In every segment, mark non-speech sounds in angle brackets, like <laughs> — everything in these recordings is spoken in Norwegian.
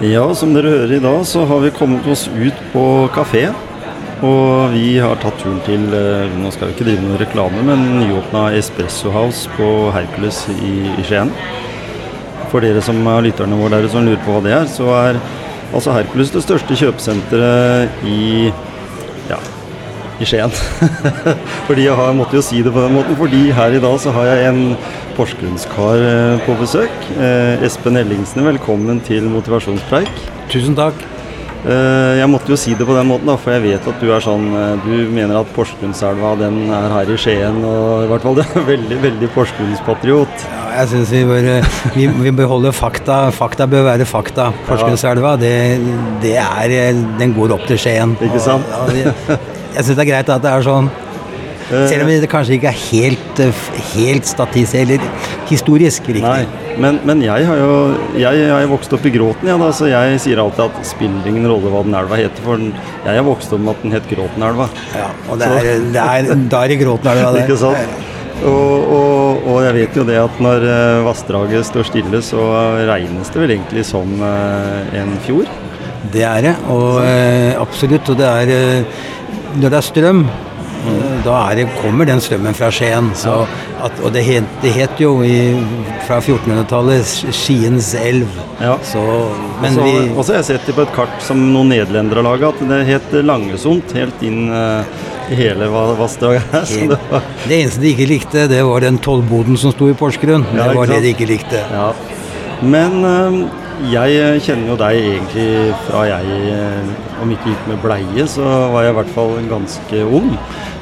Ja, som dere hører i dag, så har vi kommet oss ut på kafé. Og vi har tatt turen til eh, Nå skal vi ikke drive noe reklame, men nyåpna Espresso House på Hercules i, i Skien. For dere som er lytterne våre der som lurer på hva det er, så er altså Hercules det største kjøpesenteret i ja, i Skien. <laughs> fordi jeg har, måtte jo si det på den måten, fordi her i dag så har jeg en porsgrunnskar eh, på besøk. Eh, Espen Ellingsen, velkommen til motivasjonspreik. Tusen takk. Eh, jeg måtte jo si det på den måten, da, for jeg vet at du er sånn eh, Du mener at Porsgrunnselva den er her i Skien, og i hvert fall <laughs> du er veldig, veldig Porsgrunnspatriot. Ja, jeg syns vi bør eh, vi, vi bør holde fakta. Fakta bør være fakta. Porsgrunnselva, det, det er Den går opp til Skien. Ikke sant? Og, ja, det, jeg syns det er greit at det er sånn. Selv om det kanskje ikke er helt, eh, helt statistisk eller historisk riktig. Nei, men, men jeg har jo Jeg jeg har vokst opp i Gråten, ja, da, så jeg sier alltid at spiller ingen rolle hva den elva heter, for jeg har vokst opp med at den het Gråtenelva. Ja, og det er, det er, da er det gråten, er det. <laughs> Ikke sant? Og, og, og jeg vet jo det at når eh, vassdraget står stille, så regnes det vel egentlig som eh, en fjord. Det er det, og eh, absolutt. Og det er eh, Når det er strøm, mm. da er det, kommer den strømmen fra Skien. Så at, og det het, det het jo i, fra 1400-tallet Skiens elv. Ja. Så, men Og så- vi Og så har jeg sett det på et kart som noen nederlendere har laga, at det het Langesund helt inn i hele va- vassdraget her. Det var, Det eneste de ikke likte, det var den tollboden som sto i Porsgrunn. Ja, det var det de ikke likte. ja. Men eh, jeg kjenner jo deg egentlig fra jeg, eh, om ikke gikk med bleie, så var jeg i hvert fall ganske ung.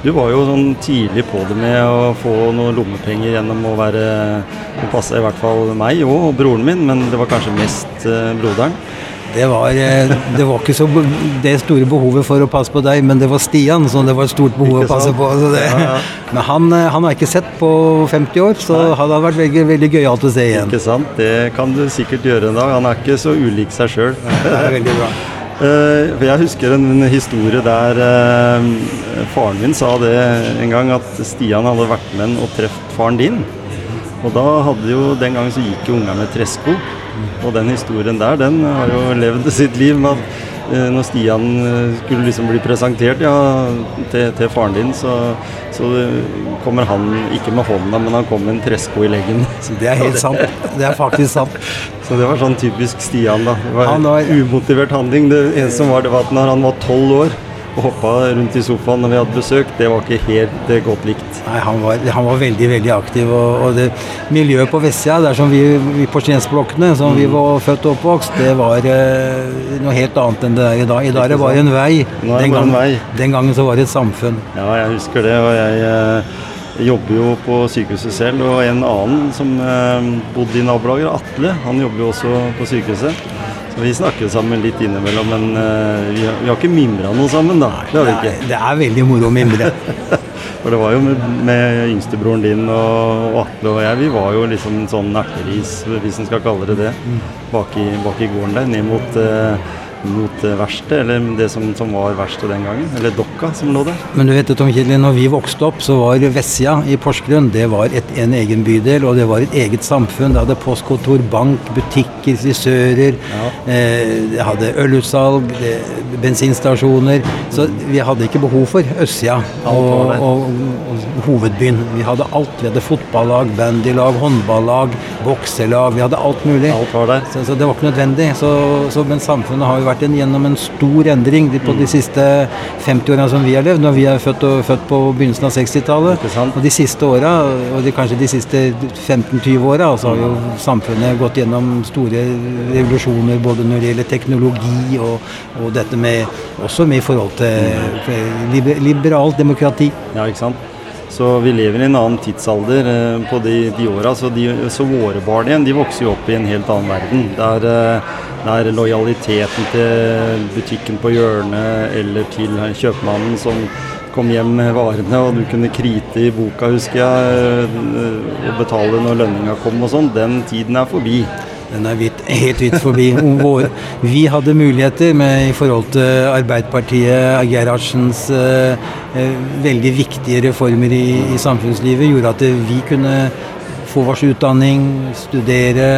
Du var jo sånn tidlig på det med å få noen lommepenger gjennom å være Det passa i hvert fall meg og broren min, men det var kanskje mest eh, broderen. Det var, eh, det var ikke så det store behovet for å passe på deg, men det var Stian som det var et stort behov å passe på. Så det, Ja, ja. Men han, eh, han har ikke sett på 50 år, så Nei. han vært veldig, veldig gøyalt å se igjen. Ikke sant? Det kan du sikkert gjøre en dag. Han er ikke så ulik seg sjøl. Er. <laughs> Eh, jeg husker en historie der faren min sa det en gang, at Stian hadde vært med og truffet faren din. Og da hadde jo, den gangen så gikk jo ungene med tresko. Og den historien der, den har jo levd sitt liv med at eh, når Stian eh, skulle liksom bli presentert ja, til, til faren din, så, så kommer han ikke med hånda, men han kommer med en tresko i leggen. <laughs> Det er helt sant. Det er faktisk sant. Så det var sånn typisk Stian, da. Det var Han var- umotivert handling. Det eneste som var, det var at når han var tolv år og hoppa rundt i sofaen når vi hadde besøk, det var ikke helt eh, godt likt. Nei, han var, han var veldig veldig aktiv. Og, og det miljøet på vestsida, der som vi, vi på som som vi var født og oppvokst, det var eh, noe helt annet enn det er i dag. I dag er det bare en vei. Nå er det Den, bare en vei. den gangen så var det et samfunn. Ja, jeg husker det. Og jeg eh, jobber jo på sykehuset selv. Og en annen som eh, bodde i nabolaget, Atle, han jobber jo også på sykehuset. Vi snakker sammen litt innimellom, men eh, vi, har, vi har ikke mimra noe sammen, da. Det har vi Det er, det er veldig moro å mimre. <laughs> For det var jo med, med yngstebroren din og, og Atle og jeg, vi var jo liksom sånn erteris, hvis en skal kalle det det, bak i, bak i gården der, ned mot, eh, mot verkstedet, eller det som, som var verkstedet den gangen, eller dokka som lå der. Men du vet, Tom Kjedli, når vi vokste opp, så var vestsida i Porsgrunn det var et, en egen bydel, og det var et eget samfunn. Det hadde postkontor, bank, butikker, frisører. Eh, det hadde ølutsalg, det, bensinstasjoner. Så vi hadde ikke behov for østsida Alt og, og, og, hovedbyen. Vi hadde alt. Vi hadde fotballag, bandylag, håndballag, bokselag. Vi hadde alt mulig. Alt var der. Så, så det var ikke nødvendig. Så, så, men samfunnet har jo vært en, gjennom en stor endring på Mm. de siste 50 årene som vi har levd. Når vi er født, og, født på begynnelsen av 60-tallet. Og de siste åra, og de, kanskje de siste 15-20 åra, så har jo samfunnet gått gjennom store revolusjoner både når det gjelder teknologi og, og dette med Også med i forhold til liber, liberalt demokrati. Ja, ikke sant? Så vi lever i en annen tidsalder eh, på de, de åra. Så, de, så våre barn igjen de vokser jo opp i en helt annen verden. Der, eh, Det er lojaliteten til butikken på hjørnet eller til kjøpmannen som kom hjem med varene, og du kunne krite i boka, husker jeg, og betale når lønninga kom og sånn. Den tiden er forbi. Den er vidt, helt vidt forbi. Vi hadde muligheter med, i forhold til Arbeiderpartiet, Gerhardsens eh, veldig viktige reformer i, i, samfunnslivet, gjorde at vi kunne få vår utdanning, studere,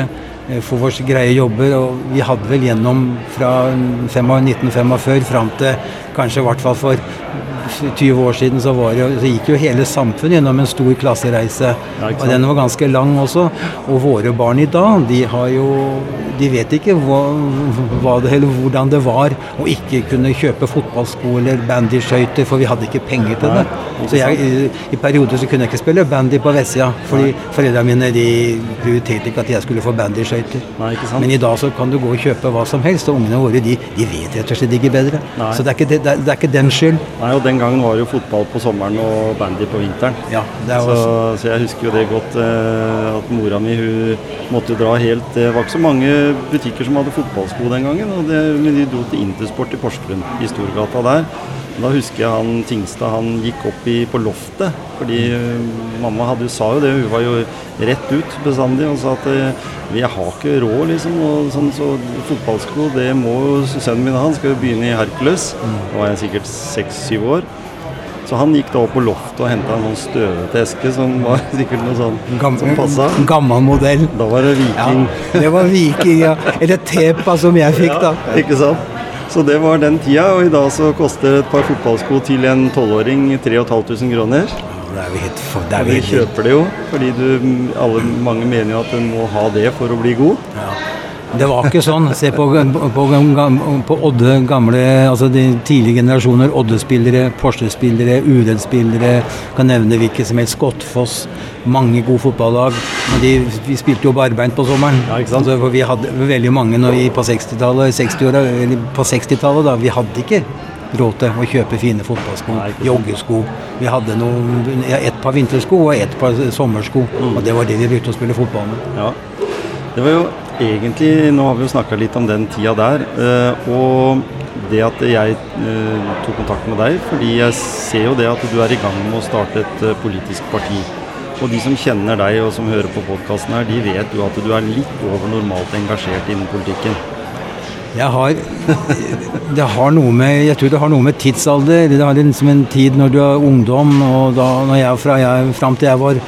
få våre greie jobber. Og vi hadde vel gjennom fra 1945 fram til kanskje i hvert fall for 20 år siden så, det, så, gikk jo hele samfunnet gjennom en stor klassereise. Ja, og den var ganske lang også. Og våre barn i dag, de har jo De vet ikke hva, hva det, hvordan det var å ikke kunne kjøpe fotballsko eller bandyskøyter, for vi hadde ikke penger til det. Så jeg, i, i perioder så kunne jeg ikke spille bandy på Vestsida, fordi foreldrene mine de prioriterte ikke at jeg skulle få bandyskøyter. Men i dag så kan du gå og kjøpe hva som helst, og ungene våre de, de vet rett og slett ikke bedre. Nei. Så det er ikke, det, det er ikke den skyld. Nei, og den gangen var det jo fotball på sommeren og bandy på vinteren. Ja, så, så, jeg husker jo det godt eh, at mora mi hun måtte dra helt Det var ikke så mange butikker som hadde fotballsko den gangen. og det, Men de dro til Intersport i Porsgrunn, i Storgata der. Da husker jeg han Tingstad han gikk opp i, på loftet. Fordi uh, mamma hadde, sa jo det, hun var jo rett ut bestandig og sa at vi har ikke råd, liksom. Og sånn, så fotballsko, det må sønnen min ha. Han skal jo begynne i Hercules. Mm. Da var jeg sikkert seks-syv år. Så han gikk da opp på loftet og henta en sånn støvete eske som var <laughs> sikkert noe sånn gammel, som passa. Gammel modell. Da var det Viking. Ja, det var Viking, ja. Eller Tepa som jeg fikk, <laughs> da. Ja, ikke sant. Så det var den tida, og i dag så koster et par fotballsko til en tolvåring 3500 kroner. Det er vi helt for, det er vi kjøper det jo, fordi du, alle, mange mener jo at du må ha det for å bli god. Ja. Det var ikke sånn. Se på, på, på Odde gamle, altså de tidlige generasjoner. Odde-spillere, Porsche-spillere, Ured-spillere. Kan nevne hvilket som helst. Skottfoss. Mange gode fotballag. Men de, vi spilte jo barbeint på sommeren. Ja? Altså, vi hadde veldig mange når vi på 60-tallet, 60 på 60-tallet, da. Vi hadde ikke råd til å kjøpe fine fotballsko, joggesko. Vi hadde noen, et par vintersko og et par sommersko. Mm. Og det var det vi brukte å spille fotball med. Ja. Det var jo egentlig Nå har vi jo snakka litt om den tida der. Eh, og det at jeg eh, tok kontakt med deg, fordi jeg ser jo det at du er i gang med å starte et eh, politisk parti. Og de som kjenner deg og som hører på podkasten her, de vet jo at du er litt over normalt engasjert innen politikken. Jeg har <laughs> Det har noe med Jeg tror det har noe med tidsalder. Det har liksom en tid når du er ungdom, og da når jeg, fra jeg, fram til jeg var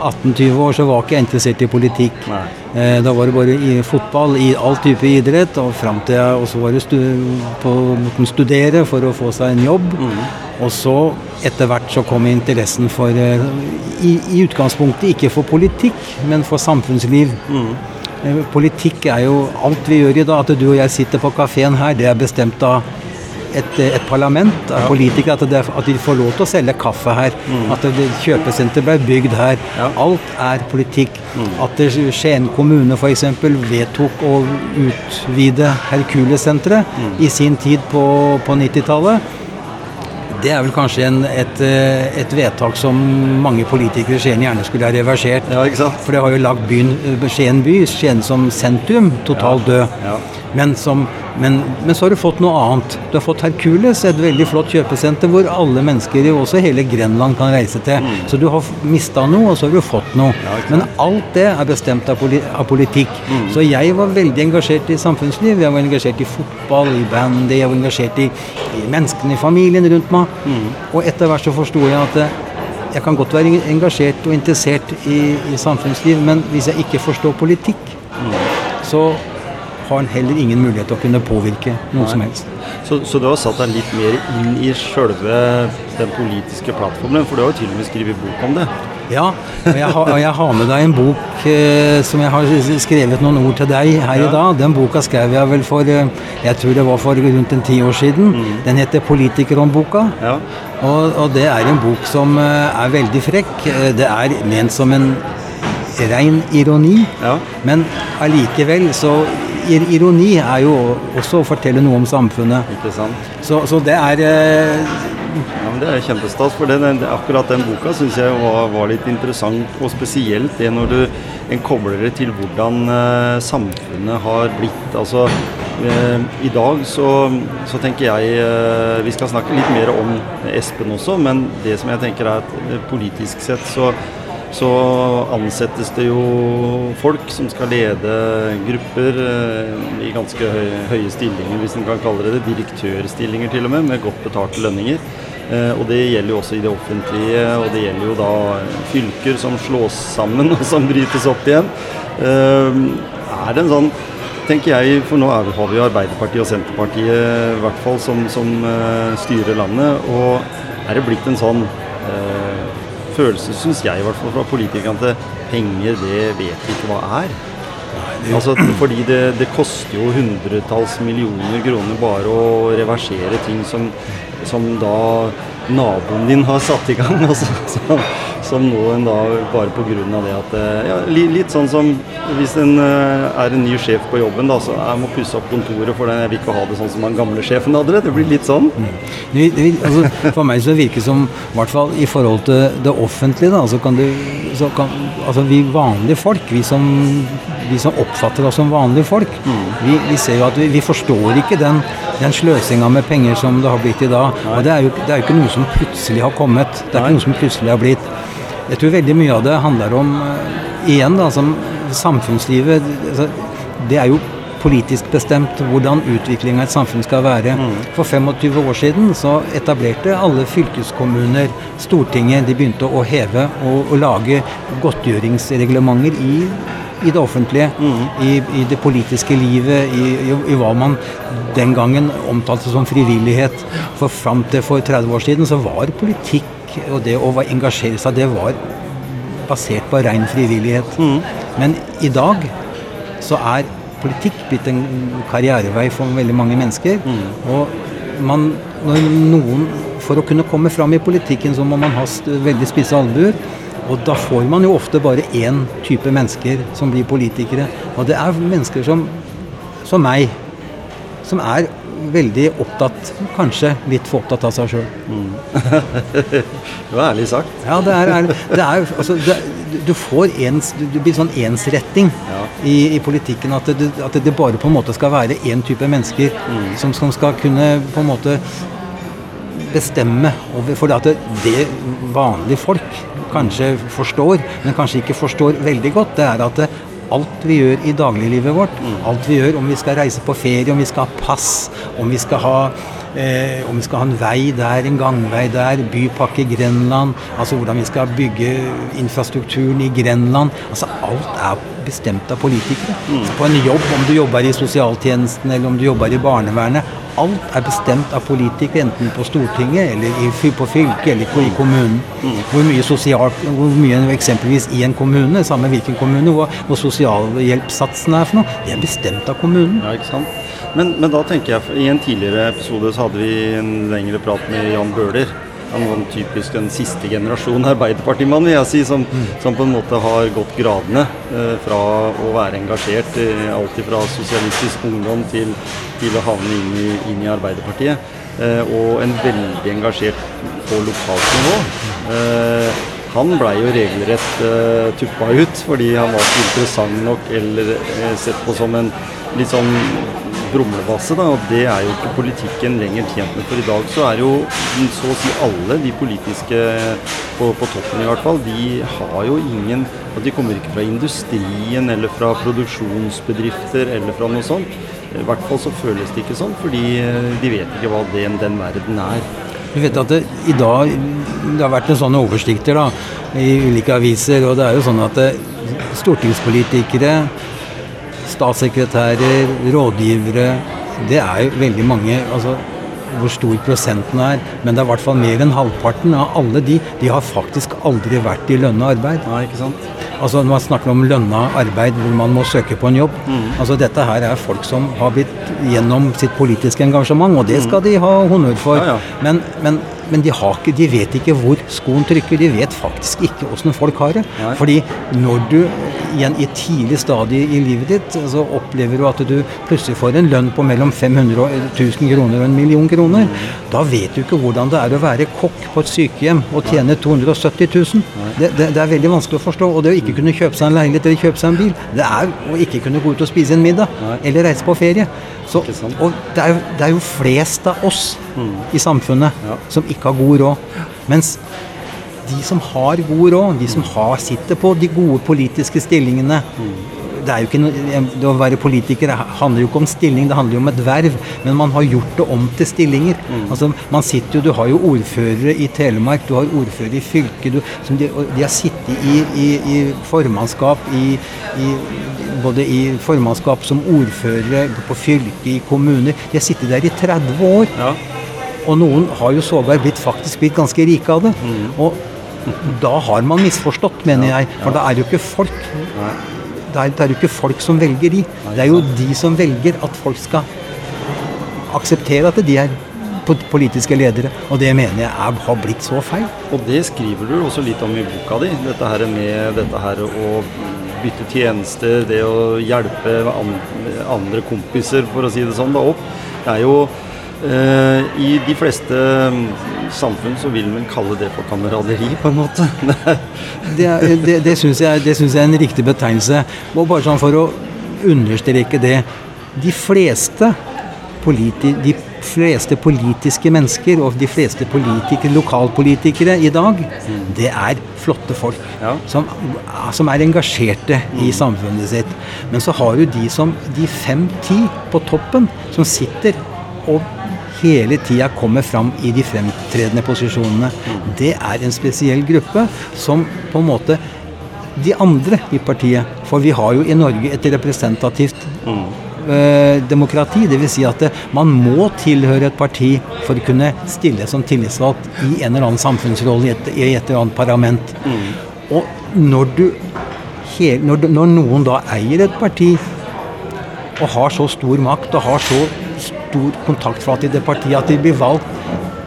18-20 år, så var ikke jeg interessert i politikk. Eh, da var det bare i fotball, i all type idrett, og fram til jeg også var stu på å studere for å få seg en jobb. Mm. Og så etter hvert så kom interessen for eh, i, i, utgangspunktet ikke for politikk, men for samfunnsliv. Mm. Eh, politikk er jo alt vi gjør i dag. At du og jeg sitter på kafeen her, det er bestemt av et, et parlament av politikere at, det, at, de får lov til å selge kaffe her. Mm. At kjøpesenter ble bygd her. Ja. Alt er politikk. Mm. At Skien kommune f.eks. vedtok å utvide Hercules-senteret mm. i sin tid på, på 90-tallet. Det er vel kanskje en, et, et, vedtak som mange politikere i Skien gjerne skulle ha reversert. Ja, For det har jo lagt Skien by, Skien som sentrum, totalt død. Men som men, men, så har du fått noe annet. Du har fått Hercules, et veldig flott kjøpesenter hvor alle mennesker, også hele Grenland, kan reise til. Mm. Så du har mista noe, og så har du fått noe. Ja, men alt det er bestemt av politikk. Mm. Så jeg var veldig engasjert i samfunnsliv. Jeg var engasjert i fotball, i bandy, jeg var engasjert i, i menneskene i familien rundt meg. Mm. Og etter hvert så forsto jeg at eh, jeg kan godt være engasjert og interessert i, i samfunnsliv, men hvis jeg ikke forstår politikk, mm. så har han heller ingen mulighet til å kunne påvirke noe Nei. som helst. Så, så, du har satt deg litt mer inn i sjølve den politiske plattformen, for du har jo til og med skrevet bok om det? Ja, og jeg har, jeg har med deg en bok eh, som jeg har skrevet noen ord til deg her ja. i dag. Den boka skrev jeg vel for eh, jeg tror det var for rundt en ti år siden. Mm. Den heter 'Politikerom-boka'. Ja. Og, og, det er en bok som eh, er veldig frekk. Eh, det er ment som en rein ironi, ja. men allikevel så ironi er jo også å fortelle noe om samfunnet. Ikke sant? Så, så det er eh, ja, men Det er kjempestas. for den, Akkurat den boka syns jeg var, var, litt interessant. Og spesielt det når du en kobler det til hvordan eh, samfunnet har blitt. altså Eh, I dag så, så, tenker jeg eh, Vi skal snakke litt mer om Espen også, men det som jeg tenker er at eh, politisk sett så, så ansettes det jo folk som skal lede grupper i ganske høye, stillinger, hvis en kan kalle det det. Direktørstillinger til og med, med godt betalte lønninger. Og det gjelder jo også i det offentlige, og det gjelder jo da fylker som slås sammen og som brytes opp igjen. Er det en sånn tenker jeg, for nå er, har vi jo Arbeiderpartiet og Senterpartiet i hvert fall som, som styrer landet. Og er det blitt en sånn uh, følelse, syns jeg i hvert fall fra politikerne, at penger, det vet vi ikke hva er. Altså, fordi det, det, koster jo hundretalls millioner kroner bare å reversere ting som, som da naboen din har satt i gang. <laughs> Altså, som, som en da bare pga. det at eh, ja, Litt sånn som hvis en eh, er en ny sjef på jobben, da, så jeg må pusse opp kontoret for den, jeg vil ikke ha det sånn som den gamle sjefen hadde det. Det blir litt sånn. Mm. Det, det, altså, for meg så virker det som, i hvert fall i forhold til det offentlige, da, så kan du så kan, altså vi vanlige folk, vi som, vi som oppfatter oss som vanlige folk, mm. vi, vi, ser jo at vi, vi forstår ikke den, den sløsinga med penger som det har blitt i dag. Nei. Og det er, jo, det er jo ikke noe som plutselig har kommet. Det er Nei. ikke noe som plutselig har blitt. Jeg tror veldig mye av det handler om uh, igjen da, som samfunnslivet altså, Det er jo politisk bestemt hvordan utviklingen av et samfunn skal være. Mm. For 25 år siden så etablerte alle fylkeskommuner, Stortinget, de begynte å heve og, og lage godtgjøringsreglementer i, i det offentlige, mm. i, i, det politiske livet, i, i, hva man den gangen omtalte som frivillighet. For fram til for 30 år siden så var politikk og det å engasjere seg, det var basert på ren frivillighet. Mm. Men i dag så er politikk blitt en karrierevei for veldig mange mennesker. Mm. Og man, når noen For å kunne komme fram i politikken, så må man ha veldig spisse albuer. Og da får man jo ofte bare én type mennesker som blir politikere. Og det er mennesker som, som meg, som er veldig opptatt Kanskje litt for opptatt av seg sjøl. Mm. <laughs> det var ærlig sagt. Ja, det er ærlig. Det er, altså, det, du får ens, du blir sånn ensretting ja. i, i, politikken. At det, at det, bare på en måte skal være én type mennesker mm. som, som, skal kunne på en måte bestemme over For det at det vanlige folk kanskje forstår, men kanskje ikke forstår veldig godt, det er at alt vi gjør i dagliglivet vårt. Alt vi gjør, om vi skal reise på ferie, om vi skal ha pass, om vi skal ha, eh, vi skal ha en vei der, en gangvei der, bypakke Grenland, altså hvordan vi skal bygge infrastrukturen i Grenland. Altså alt er bestemt av politikere. Mm. På en jobb, om du jobber i sosialtjenesten eller om du jobber i barnevernet, alt er bestemt av politikere, enten på Stortinget eller i, på fylket eller i kommunen. Mm. Hvor mye sosialt, hvor mye eksempelvis i en kommune, samme hvilken kommune, hvor, hvor sosialhjelpssatsen er for noe, det er bestemt av kommunen. Ja, ikke sant? Men, men, da tenker jeg, i en tidligere episode så hadde vi en lengre prat med Jan Bøhler. Han var typisk en siste generasjon Arbeiderpartimann, vil jeg si, som, mm. som, på en måte har gått gradene eh, fra å være engasjert eh, alt fra sosialistisk ungdom til, til å havne inn i, inn i Arbeiderpartiet. Eh, og en veldig engasjert på lokalt nivå. Eh, han blei jo regelrett uh, tuppa ut fordi han var ikke interessant nok eller uh, sett på som en litt sånn brumlebasse, da, og det er jo ikke politikken lenger tjent med. For i dag så er jo så å si alle de politiske på, på toppen i hvert fall, de har jo ingen at De kommer ikke fra industrien eller fra produksjonsbedrifter eller fra noe sånt. I hvert fall så føles det ikke sånn, fordi de vet ikke hva den, den verden er. Du vet at det, i dag Det har vært noen sånne oversikter da, i ulike aviser. og det er jo sånn at det, stortingspolitikere statssekretærer, rådgivere Det er jo veldig mange. altså hvor stor prosenten er, men det er i hvert fall mer enn halvparten av alle de de har faktisk aldri vært i lønna arbeid. Nei, ikke sant? Altså Når man snakker om lønna arbeid hvor man må søke på en jobb mm. altså Dette her er folk som har blitt gjennom sitt politiske engasjement, og det skal de ha honnør for. Ja, ja. Men, men, men de, har ikke, de vet ikke hvor skoen trykker. De vet faktisk ikke åssen folk har det. Ja. Fordi når du igjen i et tidlig stadie i livet ditt så opplever du at du plutselig får en lønn på mellom 500 og 1000 kroner og en million kroner, da vet du ikke hvordan det er å være kokk på et sykehjem og tjene 270 000. Det, det, det er veldig vanskelig å forstå. Og det å ikke kunne kjøpe seg en leilighet eller kjøpe seg en bil, det er å ikke kunne gå ut og spise en middag eller reise på ferie. Så, og det er, jo, det er jo flest av oss i samfunnet Ja. som ikke har god råd. Mens de som har god råd, de som har, sitter på de gode politiske stillingene det er jo ikke noe, det Å være politiker handler jo ikke om stilling, det handler jo om et verv. Men man har gjort det om til stillinger. Altså, man sitter jo, Du har jo ordførere i Telemark, du har ordførere i fylket. Du, som de, de har sittet i, i, i formannskap i, i både i formannskap som ordførere på fylket, i kommuner. De har sittet der i 30 år. Ja. Og noen har jo sågar blitt, faktisk blitt ganske rike av det. Og da har man misforstått, mener jeg. For da er jo ikke folk det er, det er jo ikke folk som velger de. Det er jo de som velger at folk skal akseptere at de er politiske ledere. Og det mener jeg er, har blitt så feil. Og det skriver du også litt om i boka di. Dette her med dette her å bytte tjenester, det å hjelpe andre kompiser, for å si det sånn, da opp. Det er jo I de fleste mm, samfunn så vil man kalle det for kameraderi, på en måte. <laughs> Det er- Det, det, det syns jeg, jeg er en riktig betegnelse. Og bare sånn for å understreke det. De fleste, politi, de fleste politiske mennesker og de fleste politikere, lokalpolitikere i dag, det er flotte folk. Ja. Som, som er engasjerte i samfunnet sitt. Men så har du de som de fem-ti på toppen, som sitter og hele tida kommer fram i de fremtredende posisjonene. Det er en spesiell gruppe som på en måte de andre i partiet For vi har jo i Norge et representativt eh, demokrati. Dvs. Si at eh, man må tilhøre et parti for å kunne stille som tillitsvalgt i en eller annen samfunnsrolle i et, i et eller annet parlament. Og når du når, du- når noen da eier et parti og har så stor makt og har så stor kontaktflate i det partiet at de blir valgt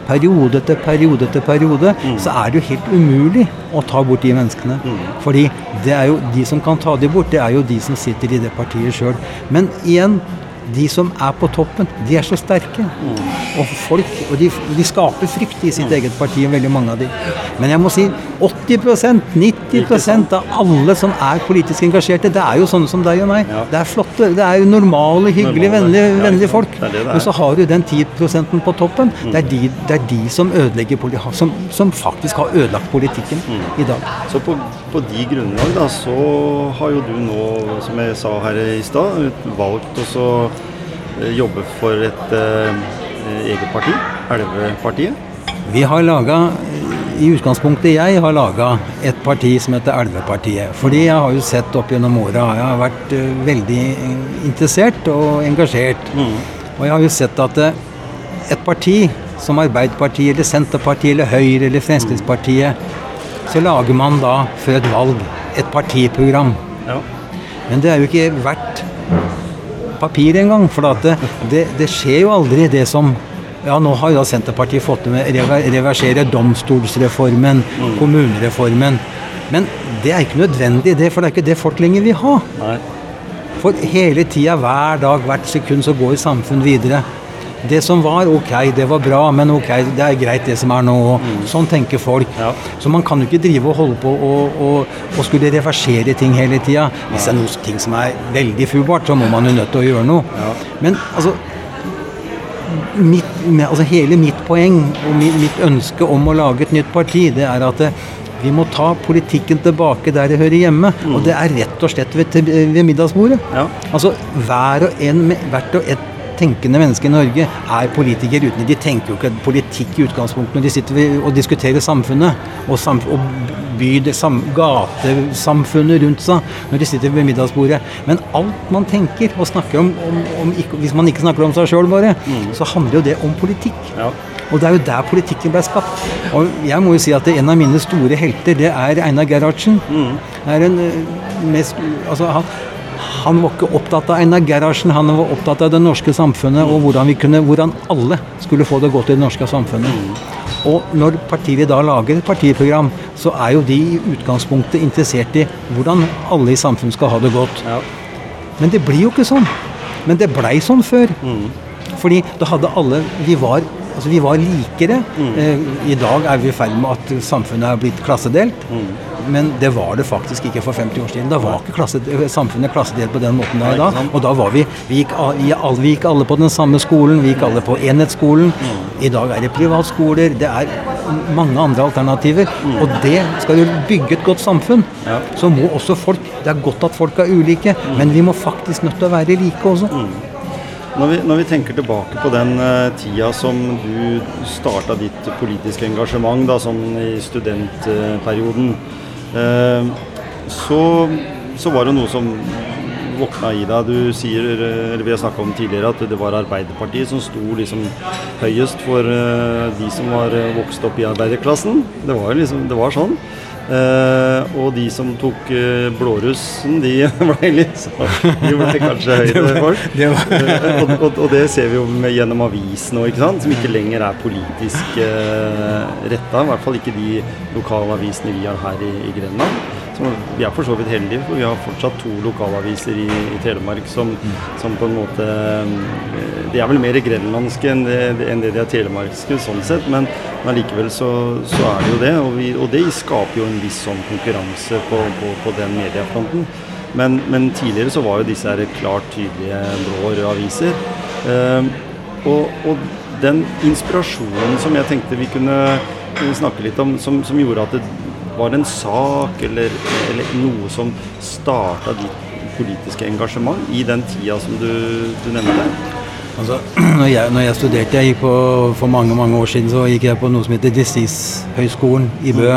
periode etter periode etter periode, så er det jo helt umulig å ta bort de menneskene. Fordi det er jo de som kan ta de bort, det er jo de som sitter i det partiet sjøl. Men igjen, de som er på toppen, de er så sterke. Og folk, og de, de skaper frykt i sitt eget parti, veldig mange av de. Men jeg må si 80% 90% av alle som er politisk engasjerte, det er jo sånne som deg og meg. Det er flotte, det er jo normale, hyggelige, vennlige, vennlige folk. Men så har du den 10% på toppen. Det, er de, det er de som ødelegger som, som faktisk har ødelagt politikken Mm. i dag. Så på, på de grunnlag da, så har jo du nå, som jeg sa her i stad, valgt å så jobbe for et eh, eget parti, Elvepartiet. Vi har laga I utgangspunktet jeg har laga et parti som heter Elvepartiet. Fordi jeg har jo sett opp gjennom åra Jeg har vært eh, veldig eh, interessert og engasjert. Og jeg har jo sett at eh, et parti som Arbeiderpartiet eller Senterpartiet eller Høyre eller Fremskrittspartiet, så lager man da før et valg et partiprogram. Ja. Men det er jo ikke verdt papir engang. For at det, det, det skjer jo aldri det som ja, Nå har jo da Senterpartiet fått med å reversere domstolsreformen, kommunereformen. Men det er ikke nødvendig, det, for det er ikke det folk lenger vil ha. Nei. For hele tida, hver dag, hvert sekund, så går samfunnet videre. Det som var, ok, det var bra, men ok, det er greit det som er nå. Sånn tenker folk. Ja. Så man kan jo ikke drive og holde på og, og, og skulle reversere ting hele tida. Hvis det er noe ting som er veldig fubart, så må man jo nødt til å gjøre noe. Ja. Men altså mitt, altså hele mitt poeng og mitt, mitt ønske om å lage et nytt parti, det er at eh, vi må ta politikken tilbake der det hører hjemme. Og det er rett og slett ved, ved middagsbordet. Ja. Altså hver og en, hvert og et tenkende mennesker i Norge er politikere uten De tenker jo ikke politikk i utgangspunktet når de sitter og diskuterer samfunnet og, samf og by, sam, gatesamfunnet rundt seg når de sitter ved middagsbordet. Men alt man tenker og snakker om, om, om ikke, hvis man ikke snakker om seg sjøl bare, så handler jo det om politikk. Ja. Og det er jo der politikken ble skapt. Og jeg må jo si at en av mine store helter, det er Einar Gerhardsen. Det er en eh, mest, altså han, han var ikke opptatt av Einar Gerhardsen, han var opptatt av det norske samfunnet og hvordan, vi kunne, hvordan alle skulle få det godt i det norske samfunnet. Og når partiet da lager et partiprogram, så er jo de i utgangspunktet interessert i hvordan alle i samfunnet skal ha det godt. Ja. Men det blir jo ikke sånn. Men det blei sånn før. Fordi da hadde alle Vi var, altså vi var likere. Eh, I dag er vi i ferd med at samfunnet er blitt klassedelt. Men det var det faktisk ikke for 50 år siden. Da var ikke klasse, samfunnet klassedelt på den måten det er i dag. Og da var vi vi gikk, alle, vi gikk alle på den samme skolen. Vi gikk alle på enhetsskolen. I dag er det privatskoler. Det er mange andre alternativer. Og det skal jo bygge et godt samfunn. Ja. Så må også folk Det er godt at folk er ulike, men vi må faktisk nødt til å være like også. Når vi, når vi tenker tilbake på den uh, tida som du starta ditt politiske engasjement, da, sånn i studentperioden, uh, så, så var det noe som våkna i deg. Du sier, eh, eller vi har snakka om tidligere, at det var Arbeiderpartiet som sto liksom høyest for uh, de som var vokst opp i arbeiderklassen. Det var jo liksom, det var sånn. Eh, og de som tok uh, blårussen, de <laughs> ble litt så De ble kanskje <laughs> høyere folk. det var- Eh, og, og, og det ser vi jo med, gjennom avisen nå, som ikke lenger er politisk uh, retta. I hvert fall ikke de lokale avisene vi har her i, i Grenland. Vi er for så vidt heldige, for vi har fortsatt to lokalaviser i, i Telemark som, som på en måte eh, De er vel mer grenlandske enn det, enn det de er telemarkske, sånn sett, men, men allikevel så, så er det jo det. Og, vi, og det skaper jo en viss sånn konkurranse på, på, på den mediefronten. Men, men tidligere så var jo disse her klart tydelige blå aviser. Eh, og, og den inspirasjonen som jeg tenkte vi kunne snakke litt om, som, som gjorde at det var det en sak eller, eller noe som starta ditt politiske engasjement i den tida som du, du nevnte? Altså, <clears throat> når, jeg, når jeg studerte, jeg på, for mange mange år siden, så gikk jeg på noe som heter Distriktshøgskolen i Bø.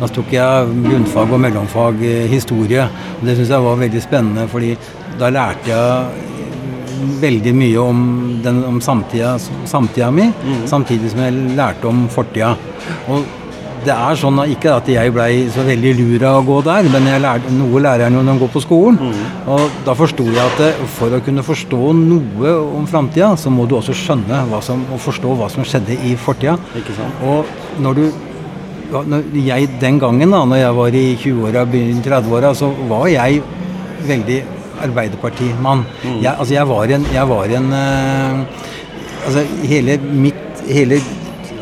Da tok jeg grunnfag og mellomfag eh, historie. Og det syns jeg var veldig spennende, fordi da lærte jeg veldig mye om, den, om samtida, samtida mi, samtidig som jeg lærte om fortida. Og det er sånn at Ikke at jeg blei så veldig lur av å gå der, men jeg lærte, noe lærer jeg når man går på skolen. Og da forsto jeg at for å kunne forstå noe om framtida, så må du også skjønne som, og forstå hva som skjedde i fortida. Og når du jeg Den gangen, da når jeg var i 20-åra, begynnelsen 30-åra, så var jeg veldig Arbeiderpartimann. Jeg, altså jeg var en, jeg var en uh, Altså hele mitt hele,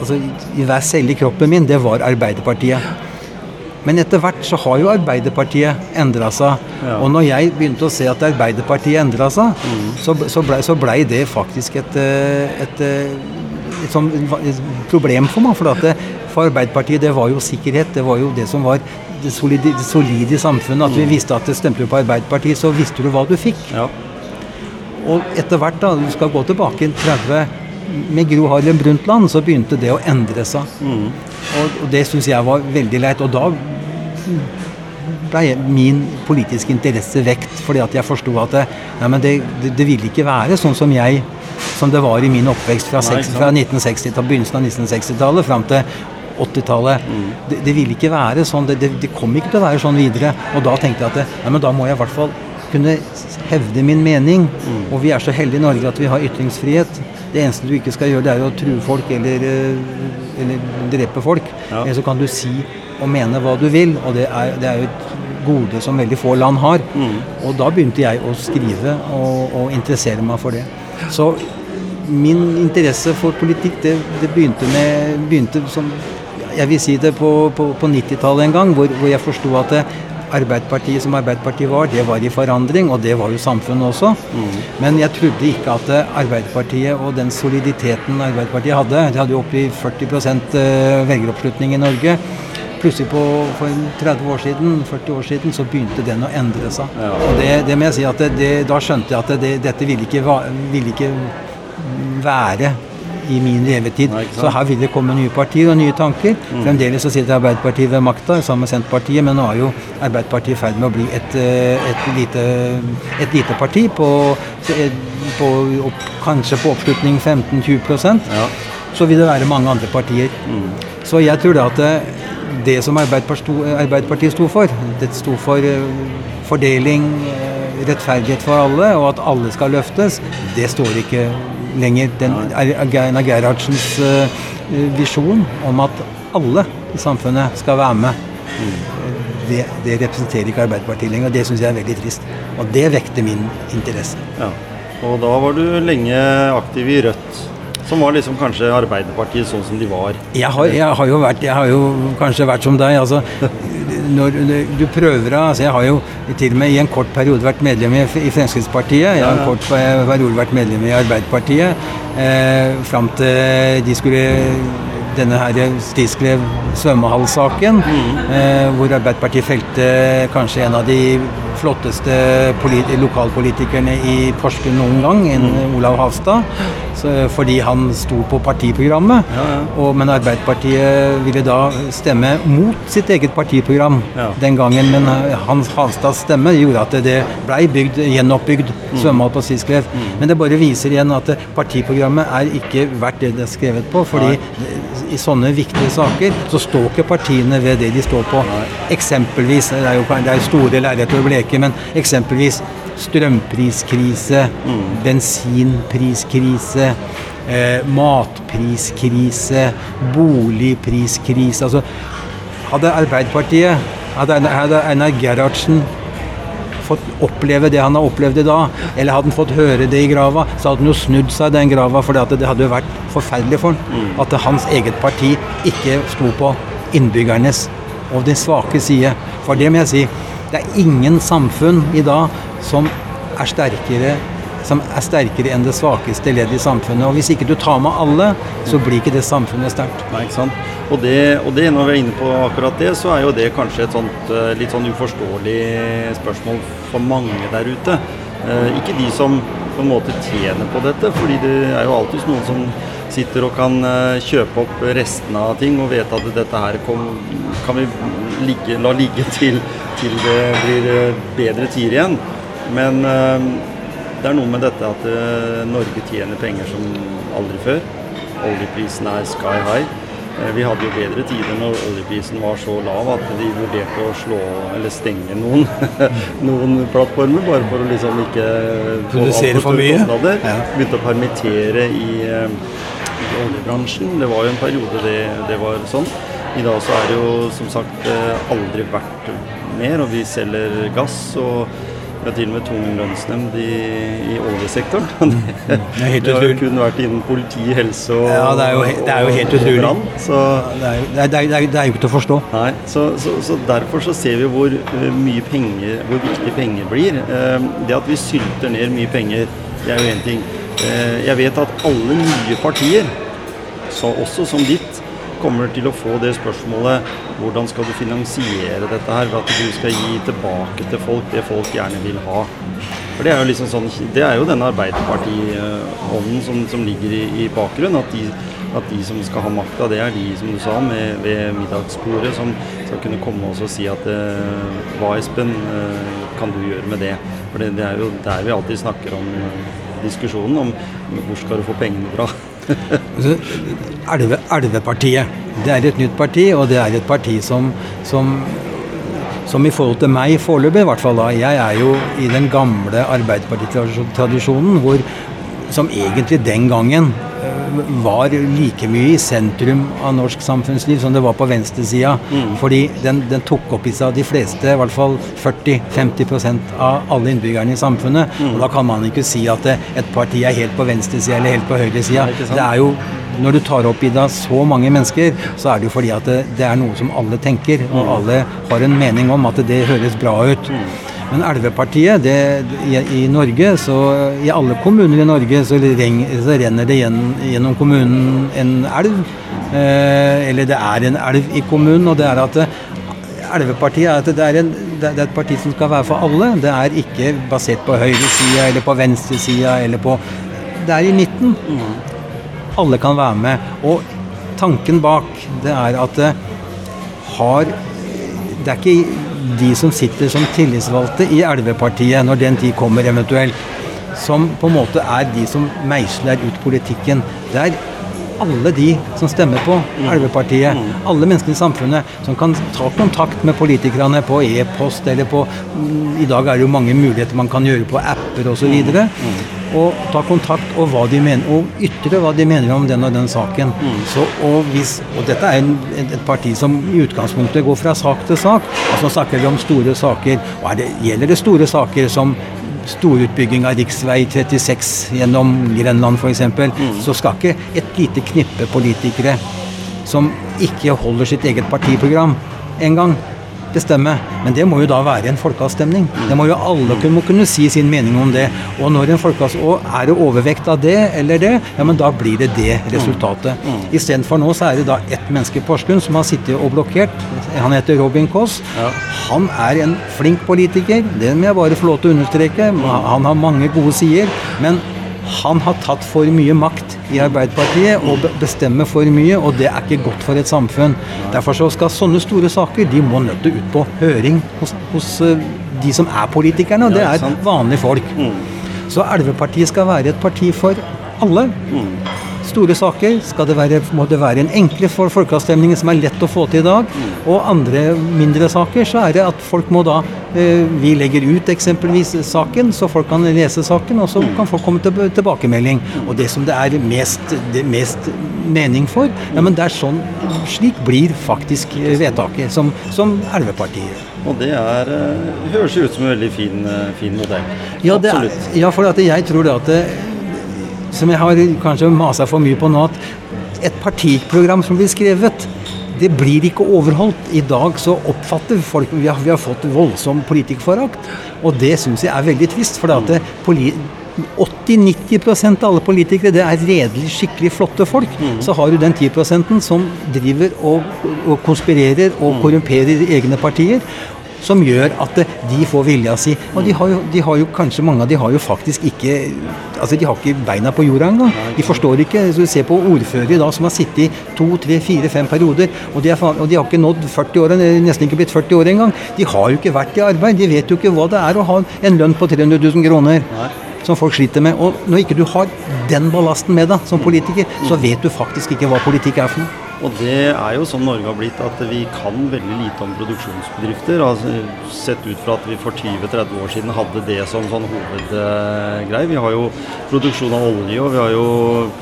altså, I hver celle i kroppen min, det var Arbeiderpartiet. Men etter hvert så har jo Arbeiderpartiet endra seg. Ja. Og når jeg begynte å se at Arbeiderpartiet endra seg, så, så blei ble det faktisk et, eh, et, eh, et, sånn, et problem for meg. For, at det, for Arbeiderpartiet det var jo sikkerhet. Det var jo det som var det solide, det solide i samfunnet. At vi visste at det stemte du på Arbeiderpartiet, så visste du hva du fikk. Ja. Og etter hvert, da, du skal gå tilbake i 30 med Gro Harlem Brundtland, så begynte det å endre seg. Og, og det syns jeg var veldig leit. Og da ble min politiske interesse vekt, fordi at jeg forsto at det, nei, men det, det, det ville ikke være sånn som jeg som det var i min oppvekst fra, Nei, seks- ikke sant. fra 1960 til begynnelsen av 1960-tallet fram til 80-tallet. Det, det ville ikke være sånn. Det, det, det kom ikke til å være sånn videre. Og da tenkte jeg at det, nei, men da må jeg i hvert fall kunne hevde min mening. Og vi er så heldige i Norge at vi har ytringsfrihet. Det eneste du ikke skal gjøre, det er å true folk eller, eh, eller drepe folk. Ja. Eller så kan du si og mene hva du vil, og det er, det er jo et gode som veldig få land har. Og da begynte jeg å skrive og, og interessere meg for det. Så min interesse for politikk, det, det begynte med begynte som Jeg vil si det på, på, på 90-tallet en gang, hvor, hvor jeg forsto at det, Arbeiderpartiet som Arbeiderpartiet var, det var i forandring, og det var jo samfunnet også. Men jeg trodde ikke at eh, Arbeiderpartiet og den soliditeten Arbeiderpartiet hadde De hadde jo oppi 40 eh, velgeroppslutning i Norge. Plutselig på, for 30 år siden, 40 år siden så begynte den å endre seg. Ja. Og det, det må jeg si at det, det, Da skjønte jeg at det, dette ville ikke, ville ikke være i min levetid. Nei, så her vil det komme nye partier og nye tanker. Fremdeles så sitter Arbeiderpartiet ved makta sammen med Senterpartiet, men nå er jo Arbeiderpartiet i ferd med å bli et, eh, et, lite, et lite parti på, på opp, kanskje på oppslutning 15-20 Ja. Så vil det være mange andre partier. Så jeg tror da at det, det som Arbeiderpartiet sto, for, det sto for eh, fordeling, eh, rettferdighet for alle, og at alle skal løftes, det står ikke lenger den Einar Gerhardsens uh, visjon om at alle i samfunnet skal være med. Det, det representerer ikke Arbeiderpartiet lenger, og det syns jeg er veldig trist. Og det vekte min interesse. Ja. Og da var du lenge aktiv i Rødt. Som var liksom kanskje Arbeiderpartiet sånn som de var? Jeg har, jeg har, jo, vært, jeg har jo kanskje vært som deg. altså <laughs> når du prøver altså Jeg har jo til og med i en kort periode vært medlem i, i Fremskrittspartiet. Jeg har en kort periode vært medlem i Arbeiderpartiet. Eh, fram til de skulle denne her Stisklev svømmehallsaken, mm. eh, hvor Arbeiderpartiet felte kanskje en av de flotteste lokalpolitikerne i Porsgrunn noen gang, en mm. Olav Havstad. Fordi han sto på partiprogrammet. Ja, ja. Og, men Arbeiderpartiet ville da stemme mot sitt eget partiprogram ja. den gangen. Men eh, Hans Halstads stemme gjorde at det blei bygd, gjenoppbygd mm. svømmehall på Sisklev. Mm. Men det bare viser igjen at partiprogrammet er ikke verdt det det er skrevet på. fordi i sånne viktige saker så står ikke partiene ved det de står på. Eksempelvis, det er jo det er store lerreter å bleke, men eksempelvis strømpriskrise, mm. bensinpriskrise, eh, matpriskrise, boligpriskrise. Altså, hadde Arbeiderpartiet, hadde, hadde Einar Gerhardsen fått oppleve det han har opplevd i dag, eller hadde han fått høre det i grava, så hadde han jo snudd seg i den grava, for det hadde jo vært forferdelig for han mm. at hans eget parti ikke sto på innbyggernes og de svake side. For det må jeg si, det er ingen samfunn i dag som er sterkere som er sterkere enn det svakeste leddet i samfunnet. Og Hvis ikke du tar med alle, så blir ikke det samfunnet sterkt. Nei, ikke sant? Og det, og det, når vi er inne på akkurat det, så er jo det kanskje et sånt eh, litt sånn uforståelig spørsmål for mange der ute. Eh, ikke de som på en måte tjener på dette, fordi det er jo alltid noen som sitter og kan eh, kjøpe opp restene av ting og vet at dette her kom, kan vi ligge, la ligge til, til, det blir bedre tider igjen. Men det er noe med dette at Norge tjener penger som aldri før. Oljeprisen er sky high. Eh, vi hadde jo bedre tider når oljeprisen var så lav at de vurderte å slå eller stenge noen, <laughs> noen plattformer, bare for å liksom ikke Produsere for mye? Ja. Begynte å permittere i, eh, i, oljebransjen. Det var jo en periode det, det var sånn. I dag så er det jo som sagt eh, aldri vært mer, og vi selger gass. og vi er til og med tung lønnsnemnd i, i oljesektoren. <laughs> Det, det, det, har jo kun vært innen politi, helse og Ja, det er jo, det er jo helt utrolig. Brann, så, det, er, det, er, det, er, jo ikke til å forstå. Nei, så, så, så, derfor så ser vi hvor eh, mye penger, hvor viktig penger blir. Eh, det at vi sylter ned mye penger, det er jo én ting. Eh, jeg vet at alle nye partier, så også som ditt, kommer til å få det spørsmålet hvordan skal du finansiere dette her ved at du skal gi tilbake til folk det folk gjerne vil ha. For Det er jo liksom sånn, det er jo denne Arbeiderparti-ånden som, som, ligger i, i bakgrunnen. At de, at de, som skal ha makta, det er de som du sa, med, ved middagsbordet, som skal kunne komme og si at eh, hva, Espen, eh, kan du gjøre med det? For det, det er jo der vi alltid snakker om eh, diskusjonen om hvor skal du få pengene fra. Elve, Elvepartiet. Det er et nytt parti, og det er et parti som, som, som i forhold til meg foreløpig, i hvert fall da Jeg er jo i den gamle arbeiderpartitradisjonen, som egentlig den gangen var like mye i sentrum av norsk samfunnsliv som det var på venstresida. Mm. Fordi den, den, tok opp i seg de fleste, i hvert fall 40-50% av alle innbyggerne i samfunnet. Mm. Og da kan man ikke si at et parti er helt på venstresida eller helt på høyresida. Det er jo når du tar opp i deg så mange mennesker, så er det jo fordi at det, det er noe som alle tenker, og mm. alle har en mening om at det høres bra ut. Mm. Men Elvepartiet, det, i, i, Norge, så i alle kommuner i Norge, så, reng, så renner det gjennom, gjennom kommunen en elv. Eh, eller det er en elv i kommunen, og det er at Elvepartiet er, at det er, en, det er et parti som skal være for alle. Det er ikke basert på høyresida eller på venstresida eller på Det er i midten. Alle kan være med. Og tanken bak det er at det har Det er ikke de som sitter som tillitsvalgte i Elvepartiet, når den tid kommer eventuelt, som på en måte er de som meisler ut politikken. Det er alle de som stemmer på mm. Elvepartiet, mm. alle menneskene i samfunnet, som kan ta kontakt med politikerne på e-post eller på mm, I dag er det jo mange muligheter man kan gjøre på apper osv. og ta kontakt og, hva de mener, og ytre hva de mener om den og den saken. Mm. Så, og, hvis, og, dette er en, et parti som i utgangspunktet går fra sak til sak. Altså snakker vi om store saker. og det, Gjelder det store saker som storutbygging av rv. 36 gjennom Grenland f.eks., mm. så skal ikke et lite knippe politikere som ikke holder sitt eget partiprogram engang, bestemme. Men det må jo da være en folkeavstemning. Det må jo alle kunne, kunne si sin mening om det. Og når en folkeavstemning Er det overvekt av det eller det, ja, men da blir det det resultatet. Mm. mm. Istedenfor nå så er det da ett menneske i Porsgrunn som har sittet og blokkert. Han heter Robin Koss. Han er en flink politiker, det må jeg bare få lov til å understreke. Han har mange gode sider. Men han har tatt for mye makt i Arbeiderpartiet og bestemmer for mye, og det er ikke godt for et samfunn. Derfor så skal sånne store saker de må nødt til ut på høring hos, hos eh, de som er politikerne, og det er vanlige folk. Mm. Så Elvepartiet skal være et parti for alle. Store saker skal det være, må det være en enkle for folkeavstemninger som er lett å få til i dag. Og andre mindre saker så er det at folk må da eh, Vi legger ut eksempelvis saken, så folk kan lese saken, og så kan folk komme til tilbakemelding. Og det som det er mest, det mest mening for, ja, men det er sånn Slik blir faktisk vedtaket som, som Elvepartiet. Og det er, eh, høres ut som en veldig fin, eh, fin modell. Ja, er, ja, for jeg tror det at det, som jeg har kanskje masa for mye på nå, at et partiprogram som blir skrevet det blir ikke overholdt. I dag så oppfatter folk Vi har, vi har fått voldsom politikerforakt, og det syns jeg er veldig trist. For 80-90% av alle politikere det er redelig, skikkelig flotte folk. Mm. Så har du den 10% som driver og, og konspirerer og mm. korrumperer egne partier som gjør at de får vilja si. Og de har, jo, de har jo kanskje mange av de har jo faktisk ikke altså de har ikke beina på jorda engang. De forstår ikke. Så du ser på ordførere da som har sittet i to, tre, fire, fem perioder, og de, er, og de har ikke nådd 40 år, nesten ikke blitt 40 år engang. De har jo ikke vært i arbeid. De vet jo ikke hva det er å ha en lønn på 300 000 kroner. Som folk sliter med. Og når ikke du har den ballasten med deg som politiker, så vet du faktisk ikke hva politikk er for noe. Og det er jo sånn Norge har blitt, at vi kan veldig lite om produksjonsbedrifter. Altså, sett ut fra at vi for 20-30 år siden hadde det som sånn hovedgreie. Vi har jo produksjon av olje, og vi har jo,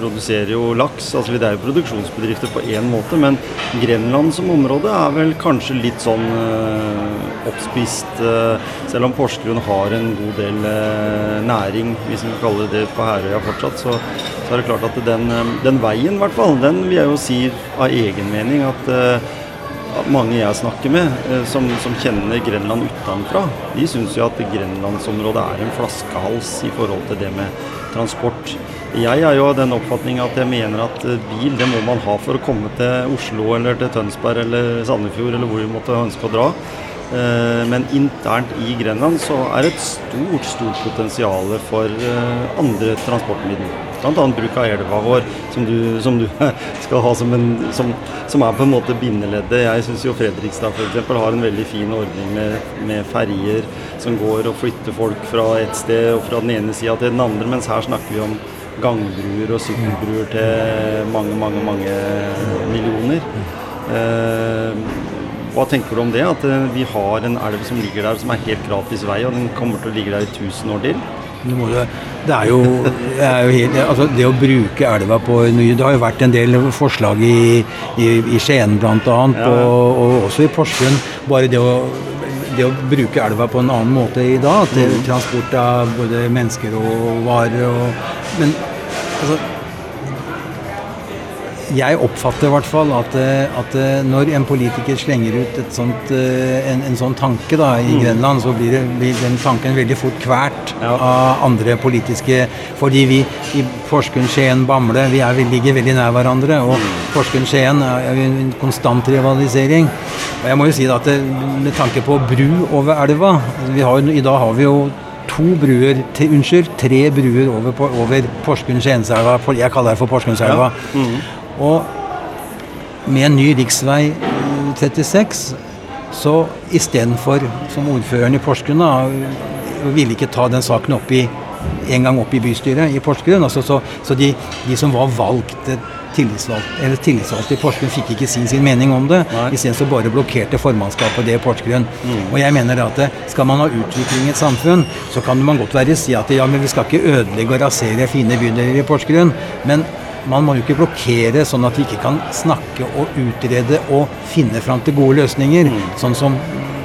produserer jo laks. Altså, det er jo produksjonsbedrifter på én måte, men Grenland som område er vel kanskje litt sånn øh, oppspist. Øh, selv om Porsgrunn har en god del øh, næring, hvis vi kaller det det på Herøya fortsatt, så, så er det klart at den, den veien, i hvert fall, den vil jeg jo si av egen mening at, uh, mange jeg snakker med uh, som, som, kjenner Grenland utenfra, de syns jo at grenlandsområdet er en flaskehals i forhold til det med transport. Jeg er jo av den oppfatning at jeg mener at uh, bil det må man ha for å komme til Oslo eller til Tønsberg eller Sandefjord eller hvor vi måtte ønske å dra. Men internt i Grenland så er det et stort, stort potensial for andre transportmidler. Bl.a. bruk av elva vår, som du, som du <laughs> skal ha som, en, som, som, er på en måte bindeleddet. Jeg syns jo Fredrikstad f.eks. har en veldig fin ordning med, med ferjer som går og flytter folk fra et sted og fra den ene sida til den andre, mens her snakker vi om gangbruer og sykkelbruer til mange, mange, mange millioner. Eh, hva tenker du om det? At eh, vi har en elv som ligger der som er helt gratis vei, og den kommer til å ligge der i 1000 år til? Det er jo, det, er jo helt, altså det å bruke elva på Det har jo vært en del forslag i, i, i Skien bl.a. Ja. Og, og også i Porsgrunn. Bare det å, det å bruke elva på en annen måte i dag, til mm. transport av både mennesker og varer og Men altså jeg oppfatter i hvert fall at, eh, at, eh, når en politiker slenger ut sånt, eh, en, en, sånn tanke da, i mm. Grenland, så blir, det, blir, den tanken veldig fort kvært av andre politiske Fordi vi i Porsgrunn, Skien, Bamble vi, er, vi ligger veldig nær hverandre. Og mm. Porsgrunn, Skien er en konstant rivalisering. Og jeg må jo si at det, med tanke på bru over elva har, I dag har vi jo to bruer til, Unnskyld, tre bruer over, over Porsgrunn-Skienselva. Jeg kaller det for Porsgrunnselva. Ja. Mm. Og med en ny rv. 36 så istedenfor, som ordføreren i Porsgrunn da, ville ikke ta den saken opp i, en gang opp i bystyret i Porsgrunn. Altså, så, så de, de, som var valgt tillitsvalgt, eller tillitsvalgte i Porsgrunn fikk ikke sin, sin mening om det. Isteden så bare blokkerte formannskapet det i Porsgrunn. Og jeg mener at eh, skal man ha utvikling i et samfunn, så kan man godt være si at ja, men vi skal ikke ødelegge og rasere fine bydeler i Porsgrunn. Men man må jo ikke blokkere sånn at vi ikke kan snakke og utrede og finne fram til gode løsninger. Sånn som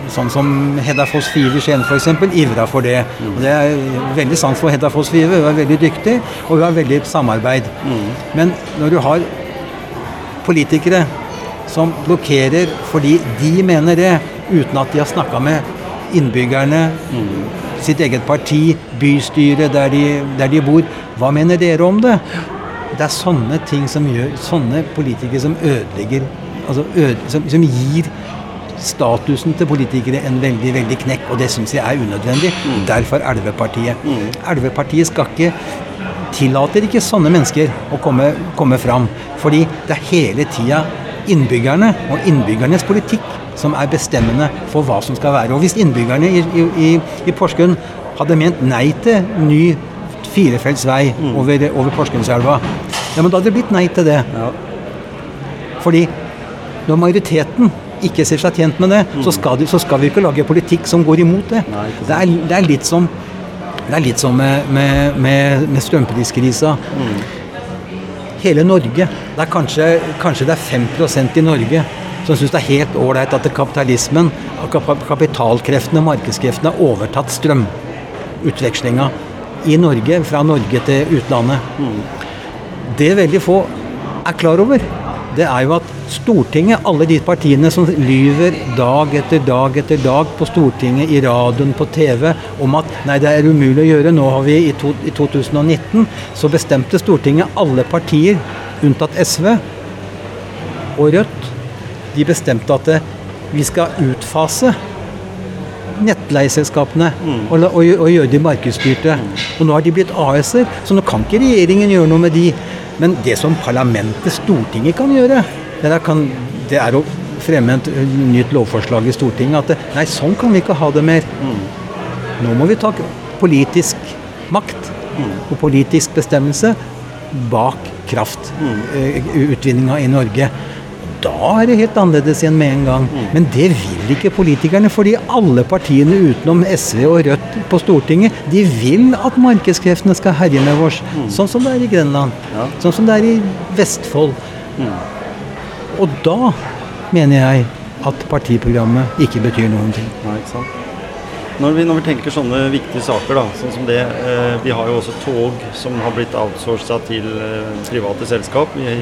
Sånn som Hedda Foss Five i Skien f.eks. ivra for det. Og Det er veldig sans for Hedda Foss Five. Hun er veldig dyktig, og hun har veldig samarbeid. Men når du har politikere som blokkerer fordi de mener det, uten at de har snakka med innbyggerne, sitt eget parti, bystyret der de, der de bor, hva mener dere om det? Det er sånne ting som gjør Sånne politikere som ødelegger altså øde, som, som gir statusen til politikere en veldig veldig knekk, og det syns jeg er unødvendig. Derfor Elvepartiet. Elvepartiet skal ikke tillater ikke sånne mennesker å komme, komme fram. Fordi det er hele tida innbyggerne og innbyggernes politikk som er bestemmende for hva som skal være. Og hvis innbyggerne i, i, i, i Porsgrunn hadde ment nei til ny firefelts vei over, over Porsgrunnselva, ja, men da hadde det blitt nei til det. Ja. Fordi når majoriteten ikke ser seg tjent med det, så, skal de, så skal vi ikke lage politikk som går imot det. Nei, det, er, det er litt som det er litt som med, med, med, med strømpriskrisa. Hele Norge Det er kanskje, kanskje det er 5% i Norge som syns det er helt ålreit at kapitalismen, kapitalkreftene, markedskreftene, har overtatt strømutvekslinga i Norge, fra Norge til utlandet. Det veldig få er klar over, det er jo at Stortinget, alle de partiene som lyver dag etter dag etter dag på Stortinget, i radioen, på TV, om at nei, det er umulig å gjøre. Nå har vi i, to, i 2019 så bestemte Stortinget, alle partier unntatt SV og Rødt, de bestemte at vi skal utfase nettleieselskapene og, og, og gjøre de markedsstyrte. Og nå har de blitt AS-er, så nå kan ikke regjeringen gjøre noe med de. Men det som parlamentet, Stortinget, kan gjøre, det kan, det er å fremme et nytt lovforslag i Stortinget. At det, nei, sånn kan vi ikke ha det mer. Nå må vi ta politisk makt og politisk bestemmelse bak kraftutvinninga i Norge. Da er det helt annerledes igjen med en gang. Men det vil ikke politikerne, fordi alle partiene utenom SV og Rødt på Stortinget, de vil at markedskreftene skal herje med oss. Sånn som det er i Grenland. Sånn som det er i Vestfold. Og da mener jeg at partiprogrammet ikke betyr noen ting. Nei, ikke sant. Når vi, når vi tenker sånne viktige saker, da, sånn som det eh, Vi har jo også tog som har blitt outsourca til eh, private selskap. Vi,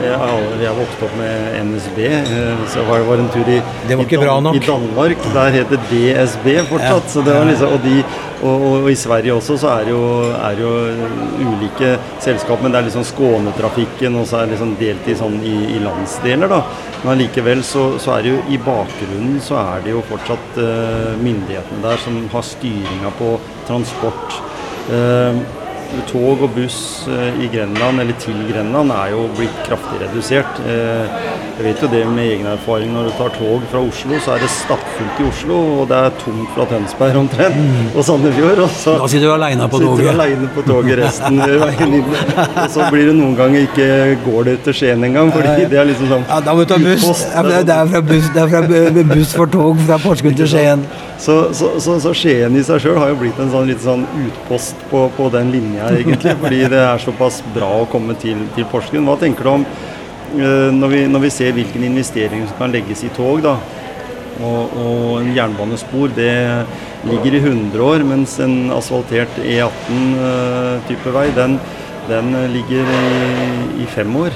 vi, har vokst opp med NSB. Eh, så var det en tur i, Det var i, Dan i Danmark. Der heter DSB fortsatt. Ja. Så det var liksom, og, de, og, og, i Sverige også så er det jo, er det jo ulike selskap, men det er liksom Skånetrafikken, og så er det liksom delt i, sånn, i, i landsdeler. da. Men allikevel så, så er det jo i bakgrunnen så er det jo fortsatt uh, myndighetene der som har styringa på transport. Eh, tog og buss eh, i Grenland, eller til Grenland, er jo blitt kraftig redusert. Eh, jeg vet jo det med egen erfaring. Når du tar tog fra Oslo, så er det stappfullt i Oslo, og det er tomt fra Tønsberg omtrent, og Sandefjord. Og så Da sitter du aleine på toget. sitter du alene på toget resten av veien inn. Og så blir det noen ganger ikke går det til Skien engang, fordi det er liksom sånn Ja, da må du ta buss. Det er fra buss, det er fra buss for tog fra Porsgrunn til Skien. Så, så, så, så Skien i seg sjøl har jo blitt en sånn litt sånn utpost på, på den linja, egentlig. Fordi det er såpass bra å komme til, til Porsgrunn. Hva tenker du om eh, når, vi, når vi ser hvilken investering som kan legges i tog, da? Og, og en jernbanespor, det ligger i 100 år, mens en asfaltert E18-type vei, den, den ligger i, i fem år.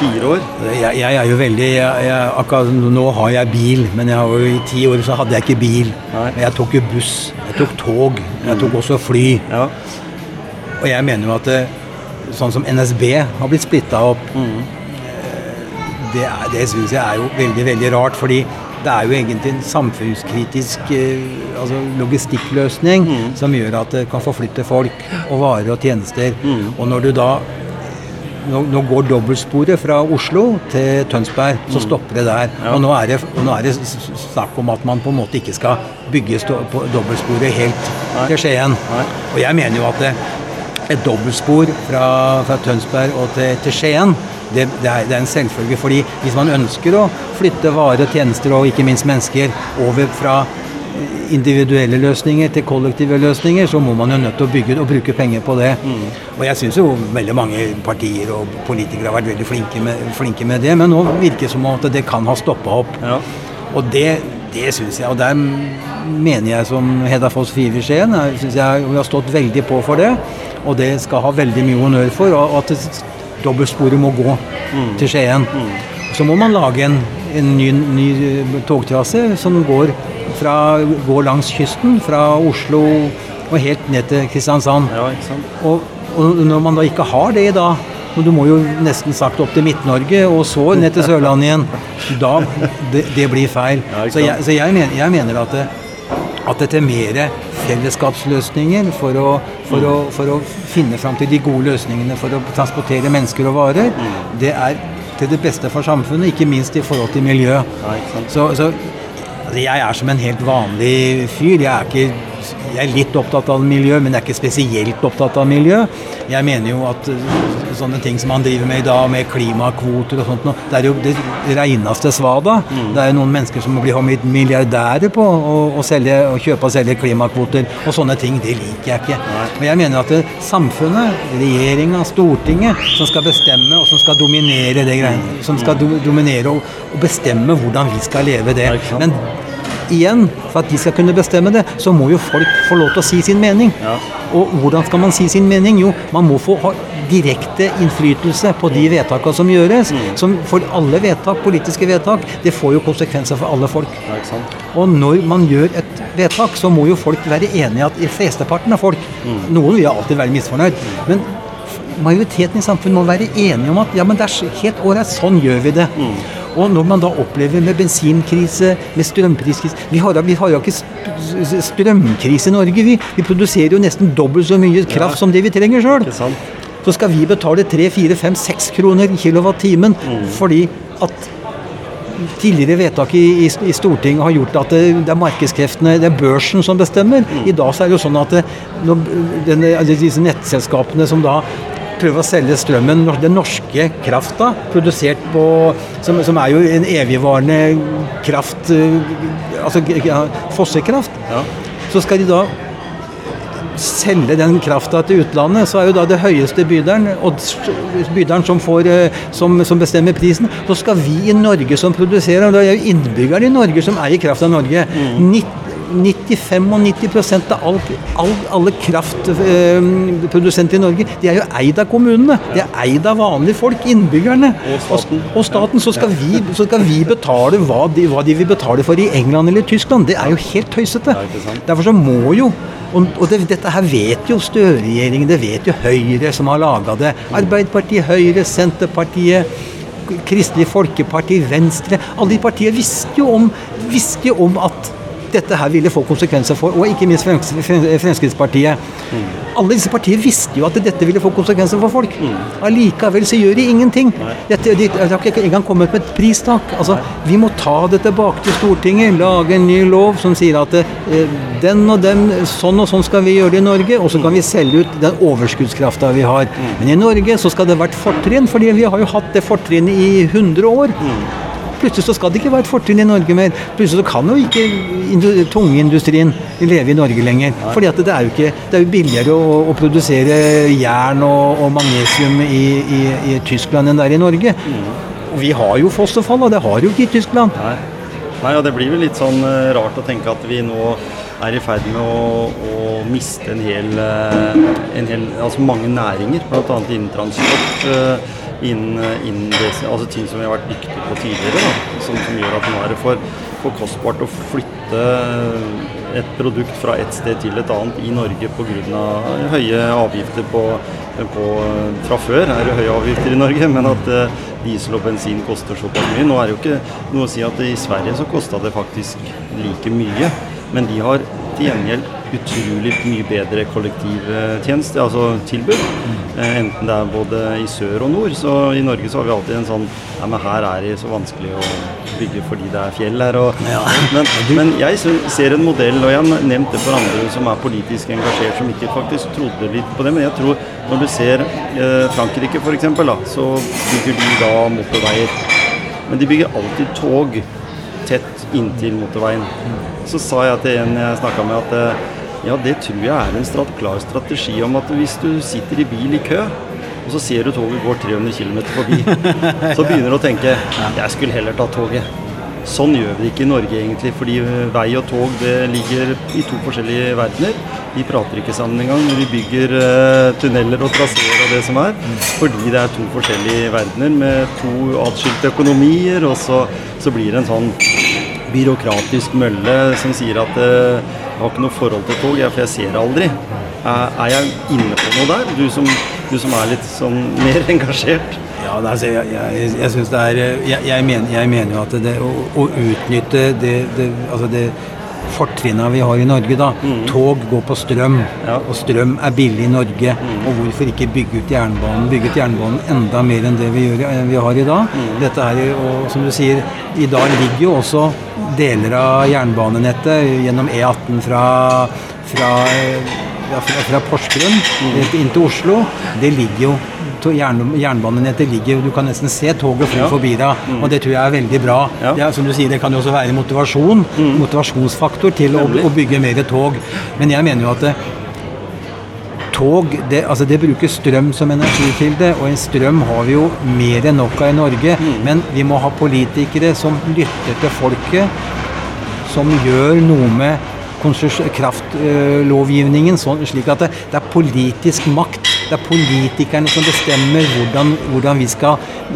Fire år. Jeg, jeg er jo veldig jeg, jeg, Akkurat nå har jeg bil, men jeg har jo i ti år så hadde jeg ikke bil. Nei. Jeg tok jo buss, jeg tok tog, jeg tok også fly. Ja. Og jeg mener jo at det, sånn som NSB har blitt splitta opp, mm. det, er- det syns jeg er jo veldig, veldig rart. Fordi det er jo egentlig en samfunnskritisk eh, altså logistikkløsning som gjør at det kan forflytte folk og varer og tjenester. Og når du da nå, nå går dobbeltsporet fra Oslo til Tønsberg, så stopper det der. Ja. Og nå er det, og nå er det snakk om at man på en måte ikke skal bygge dobbeltsporet helt Nei. til Skien. Nei. Og jeg mener jo at det, et dobbeltspor fra, fra Tønsberg og til, til Skien Det, det, er, det er en selvfølge. fordi hvis man ønsker å flytte varer, tjenester og ikke minst mennesker over fra individuelle løsninger til kollektive løsninger, så må man jo nødt til å bygge og bruke penger på det. Mm. Og jeg syns jo veldig mange partier og politikere har vært veldig flinke med, flinke med det, men nå virker det som at det kan ha stoppa opp. Ja. Og det, det syns jeg. Og der mener jeg som Hedda Foss Five i Skien, syns jeg hun har stått veldig på for det. Og det skal ha veldig mye honnør for. Og at dobbeltsporet må gå mm. til Skien. Mm. Så må man lage en, en ny, ny togtrasse som går fra, går langs kysten, fra Oslo og helt ned til Kristiansand. Ja, og, og, når man da ikke har det da, og du må jo nesten sagt opp til Midt-Norge og så ned til Sørlandet igjen, da det, det blir feil. Så, jeg, så jeg, mener, jeg mener at det, at det er mer fellesskapsløsninger for å, for, å, for å, finne fram til de gode løsningene for å transportere mennesker og varer, mm. det er til det beste for samfunnet, ikke minst i forhold til miljø. Ja, så, så Altså, jeg er som en helt vanlig fyr. Jeg er, ikke, jeg er litt opptatt av miljø, men jeg er ikke spesielt opptatt av miljø. Jeg mener jo at uh, sånne ting som man driver med i dag, med klimakvoter og sånt, det er jo det reineste svada. Mm. Det er jo noen mennesker som blir milliardærer på å, å, selge, å, kjøpe og selge klimakvoter. Og sånne ting, det liker jeg ikke. Men jeg mener at det er samfunnet, regjeringa, Stortinget, som skal bestemme og som skal dominere det greiene. Som skal do, dominere og, og bestemme hvordan vi skal leve det. Men igjen, for at de skal kunne bestemme det, så må jo folk få lov til å si sin mening. Ja. Og hvordan skal man si sin mening? Jo, man må få ha direkte innflytelse på de vedtakene som gjøres. Mm. Som for alle vedtak, politiske vedtak, det får jo konsekvenser for alle folk. Og når man gjør et vedtak, så må jo folk være enige at i flesteparten av folk mm. Noen vil alltid være misfornøyd. men majoriteten i samfunnet må være enige om at ja, men det er helt ålreit, sånn gjør vi det. Mm. Og når man da opplever med bensinkrise, med strømpriskrise Vi har, jo ikke strømkrise i Norge, vi. Vi produserer jo nesten dobbelt så mye kraft ja. som det vi trenger sjøl. Så skal vi betale 3-4-5-6 kroner kilowattimen mm. fordi at tidligere vedtak i, i, i, Stortinget har gjort at det, det, er markedskreftene, det er børsen som bestemmer. Mm. I dag så er det jo sånn at det, når, den, disse nettselskapene som da prøve å selge strømmen, den norske krafta, produsert på som, som, er jo en evigvarende kraft eh, Altså fossekraft. Ja. Så skal de da selge den krafta til utlandet, så er jo da det høyeste byderen, og byderen som, får, eh, som, som, bestemmer prisen. Så skal vi i Norge som produserer, og det er jo innbyggerne i Norge som eier kraft av Norge. Mm. 90-95 av all, all, alle kraftprodusenter i Norge de er jo eid av kommunene. De er eid av vanlige folk, innbyggerne. Og staten. Og, og staten så, skal vi, så, skal vi, betale hva de, hva de, vil betale for i England eller Tyskland. Det er jo helt tøysete. Derfor så må jo og, og det, dette her vet jo Støre-regjeringen, det vet jo Høyre som har laga det. Arbeiderpartiet, Høyre, Senterpartiet. Kristelig Folkeparti, Venstre Alle de partiene visste jo om, visste jo om at dette her ville få konsekvenser for, og ikke minst Fremskrittspartiet. Mm. Alle disse partiene visste jo at dette ville få konsekvenser for folk. Mm. Allikevel så gjør de ingenting. Dette, de, de har ikke engang kommet med et pristak. Altså, vi må ta det tilbake til Stortinget, lage en ny lov som sier at eh, den og den, sånn og sånn skal vi gjøre det i Norge, og så kan vi selge ut den overskuddskrafta vi har. Mm. Men i Norge så skal det vært fortrinn, fordi vi har jo hatt det fortrinnet i 100 år. Mm. Plutselig så skal det ikke være et fortrinn i Norge mer. Plutselig så kan jo ikke tungeindustrien leve i Norge lenger. Fordi at det er jo, ikke, det er jo billigere å, å, produsere jern og, og magnesium i, i, i, Tyskland enn det er i Norge. Mm. Og vi har jo fossefall, og det har jo ikke i Tyskland. Nei. Nei, og Det blir vel litt sånn uh, rart å tenke at vi nå er i ferd med å, å miste en hel, uh, en hel, Altså mange næringer, bl.a. innen transport. Innen, eh, innen det, altså ting som vi har vært dyktige på tidligere. Da, som, som, gjør at nå er det for, for, kostbart å flytte et produkt fra et sted til et annet i Norge pga. høye avgifter på, på, Fra før er det høye avgifter i Norge, men at uh, diesel og bensin koster såpass mye. Nå er det jo ikke noe å si at i Sverige så kosta det faktisk like mye, men de har til gjengjeld utrolig mye bedre kollektivtjeneste, altså tilbud. Eh, enten det er både i sør og nord. Så i Norge så har vi alltid en sånn Ja, men her er det så vanskelig å bygge fordi det er fjell her. Og, Ja. men, men jeg ser en modell, og jeg har nevnt det for andre som er politisk engasjert, som ikke faktisk trodde litt på det. Men jeg tror når du ser eh, Frankrike f.eks., så bygger de da motorveier. Men de bygger alltid tog tett inntil motorveien. Så sa jeg til en jeg snakka med at eh, ja, det tror jeg er en strat klar strategi om at hvis du sitter i bil i kø, og så ser du toget går 300 km forbi, <laughs> så begynner du å tenke jeg skulle heller ta toget. Sånn gjør vi det ikke i Norge egentlig, fordi vei og tog det ligger i to forskjellige verdener. Vi prater ikke sammen engang når vi bygger eh, tunneler og traseer og det som er. Fordi det er to forskjellige verdener med to atskilte økonomier, og så, så blir det en sånn byråkratisk mølle som sier at eh, jeg har ikke noe forhold til tog, for jeg ser aldri. Er, er jeg inne på noe der? Du som, du som er litt sånn <laughs> mer engasjert? Ja, altså, jeg, jeg, jeg synes det er eh, Jeg, jeg, mener, jeg mener jo at det å, å utnytte det, det, altså det fortrinnene vi har i Norge, da. Tog går på strøm, Ja. og strøm er billig i Norge. Og hvorfor ikke bygge ut jernbanen? Bygge ut jernbanen enda mer enn det vi, gjør, vi har i dag. Dette er og som du sier, i dag ligger jo også deler av jernbanenettet gjennom E18 fra, fra fra, fra Porsgrunn inn til Oslo, det ligger jo jern, Jernbanenettet ligger Du kan nesten se toget fly Ja. forbi deg, og det tror jeg er veldig bra. Ja. Det er, som du sier, det kan jo også være motivasjon, motivasjonsfaktor til å, å bygge mer tog. Men jeg mener jo at det, tog det, altså det bruker strøm som energikilde, og en strøm har vi jo mer enn nok av i Norge. Men vi må ha politikere som lytter til folket, som gjør noe med kraftlovgivningen, slik at det, det er politisk makt. Det er politikerne som bestemmer hvordan, hvordan vi skal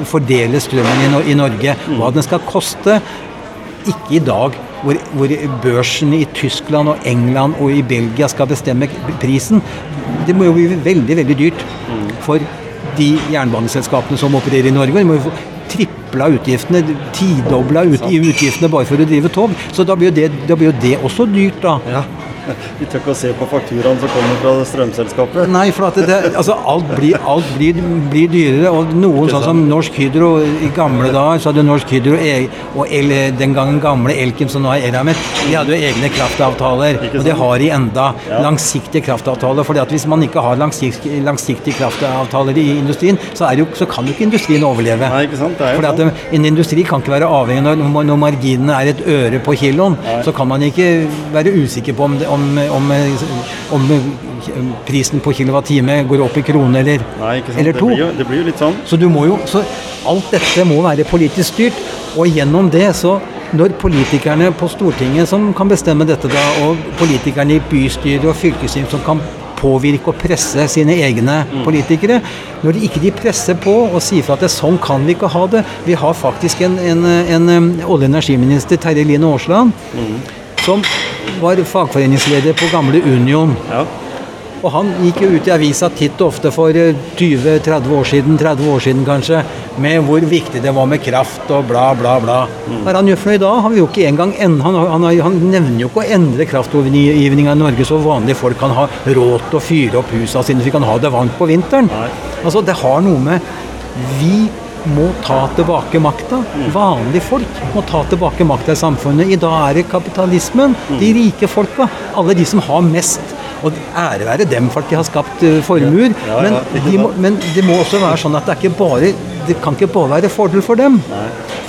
fordele strømmen i, i Norge. Hva den skal koste. Ikke i dag, hvor, hvor børsen i Tyskland og England og i Belgia skal bestemme prisen. Det må jo bli veldig, veldig dyrt for de jernbaneselskapene som opererer i Norge. De må tripla utgiftene, tidobla ut, utgiftene bare for å drive tog. Så da blir jo det, blir jo det også dyrt, da. Ja. <laughs> Vi tør ikke å se på fakturaen som kommer fra strømselskapet. Nei, for det, altså alt, blir, alt blir, blir dyrere. Og noen sånn som Norsk Hydro i gamle dager, så hadde Norsk Hydro e- og El, den gangen gamle Elkem, som nå er Eramet, de hadde jo egne kraftavtaler. Og det har de enda. Ja. Langsiktige kraftavtaler. For hvis man ikke har langsiktige, langsiktige kraftavtaler i industrien, så, jo, så kan jo ikke industrien overleve. Nei, ikke sant? Det at sånn. En industri kan ikke være avhengig når, når marginene er et øre på kiloen. Så kan man ikke være usikker på om, det, om, om, om prisen på kilowattime går opp i krone eller, Nei, eller Det to. blir, jo, det blir jo litt sånn. Så du må jo så Alt dette må være politisk styrt, og gjennom det så når politikerne på Stortinget som kan bestemme dette, da, og politikerne i bystyret og fylkesting som kan påvirke og presse sine egne politikere. Når de ikke de presser på og sier fra at det, sånn kan vi ikke ha det Vi har faktisk en, en, en, olje- og energiminister, Terje Line Aasland, som var fagforeningsleder på gamle Union. Ja. Og han gikk jo ut i avisa titt og ofte for eh, 20-30 år siden, 30 år siden kanskje, med hvor viktig det var med kraft og bla, bla, bla. Mm. er han i dag? Han jo ikke engang en, han, han, han nevner jo ikke å endre kraftlovgivninga i Norge så vanlige folk kan ha råd til å fyre opp husa sine så vi kan ha det varmt på vinteren. Nei. Altså, det har noe med Vi må ta tilbake makta. Vanlige folk må ta tilbake makta i samfunnet. I dag er det kapitalismen. De rike folka. Alle de som har mest. Og ære være dem for at de har skapt eh, formuer. Ja, ja, men, de må, men det må også være sånn at det er ikke bare det kan ikke bare være fordel for dem.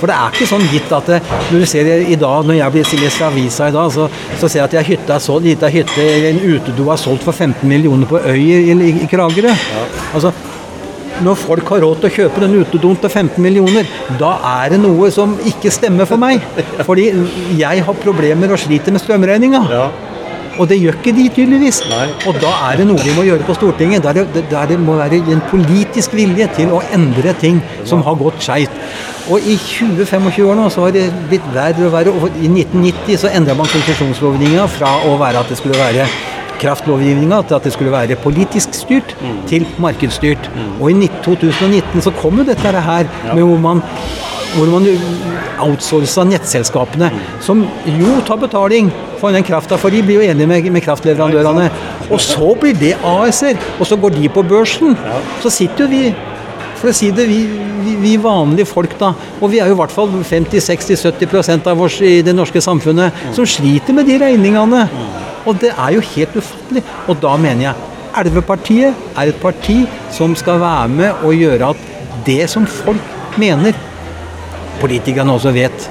For det er ikke sånn gitt at det, Når du ser i dag, når jeg blir leser avisa i dag, så, så ser jeg at jeg hytte er solgt, lita hytte eller en utedo er solgt for 15 millioner på Øyer i, i, i Kragerø. Altså, når folk har råd til å kjøpe den utedoen til 15 millioner, da er det noe som ikke stemmer for meg. Fordi jeg har problemer og sliter med strømregninga. Ja. Og det gjør ikke de, tydeligvis. Nei. Og da er det noe vi må gjøre på Stortinget. Der det, der det må være en politisk vilje til å endre ting som har gått skeivt. Og i 20-25 år nå så har det blitt verre og verre. Og I 1990 så endra man konsesjonslovgivninga fra å være at det skulle være kraftlovgivninga til at det skulle være politisk styrt til markedsstyrt. Og i 2019 så kom jo dette her med hvor man hvor man outsourca nettselskapene, som jo tar betaling for den krafta, for de blir jo enige med, med kraftleverandørene. Og så blir det AS-er, og så går de på børsen. Så sitter jo vi for å si det, vi, vi, vi vanlige folk, da, og vi er jo i hvert fall 50-60-70% av oss i det norske samfunnet som sliter med de regningene. Og det er jo helt ufattelig. Og da mener jeg Elvepartiet er et parti som skal være med og gjøre at det som folk mener Politikerne også vet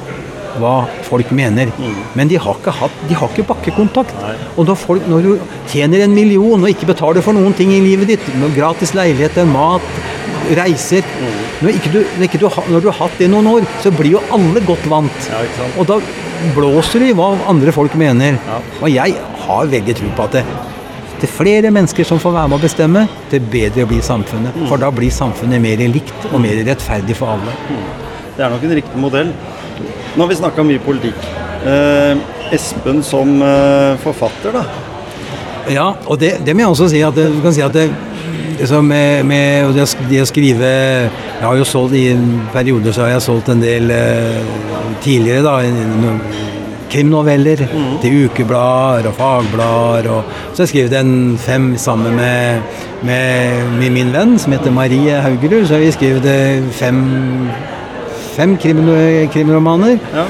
hva folk mener. Men de har ikke, hatt, de har ikke bakkekontakt. Og når, folk, når du tjener en million og ikke betaler for noen ting i livet ditt, gratis leiligheter, mat, reiser når, ikke du, når, ikke du, når du har hatt det noen år, så blir jo alle godt vant. Ja? Og da blåser du i hva andre folk mener. Og jeg har veldig tro på at det, til flere mennesker som får være med å bestemme, til bedre blir samfunnet. For da blir samfunnet mer likt og mer rettferdig for alle. Det er nok en riktig modell. Nå har vi snakka mye politikk. Eh, Espen som eh, forfatter, da. Ja, og det, det må jeg også si at du kan si at det, det, som med, med det, å det å skrive Jeg har jo solgt i en periode så har jeg solgt en del uh, tidligere, da. en- Krimnoveller til ukeblader og fagblader. Og, så jeg skrevet en fem sammen med, med, med min venn som heter Marie Haugerud. Så har vi skrevet eh, fem, fem krim, krimromaner. Ja.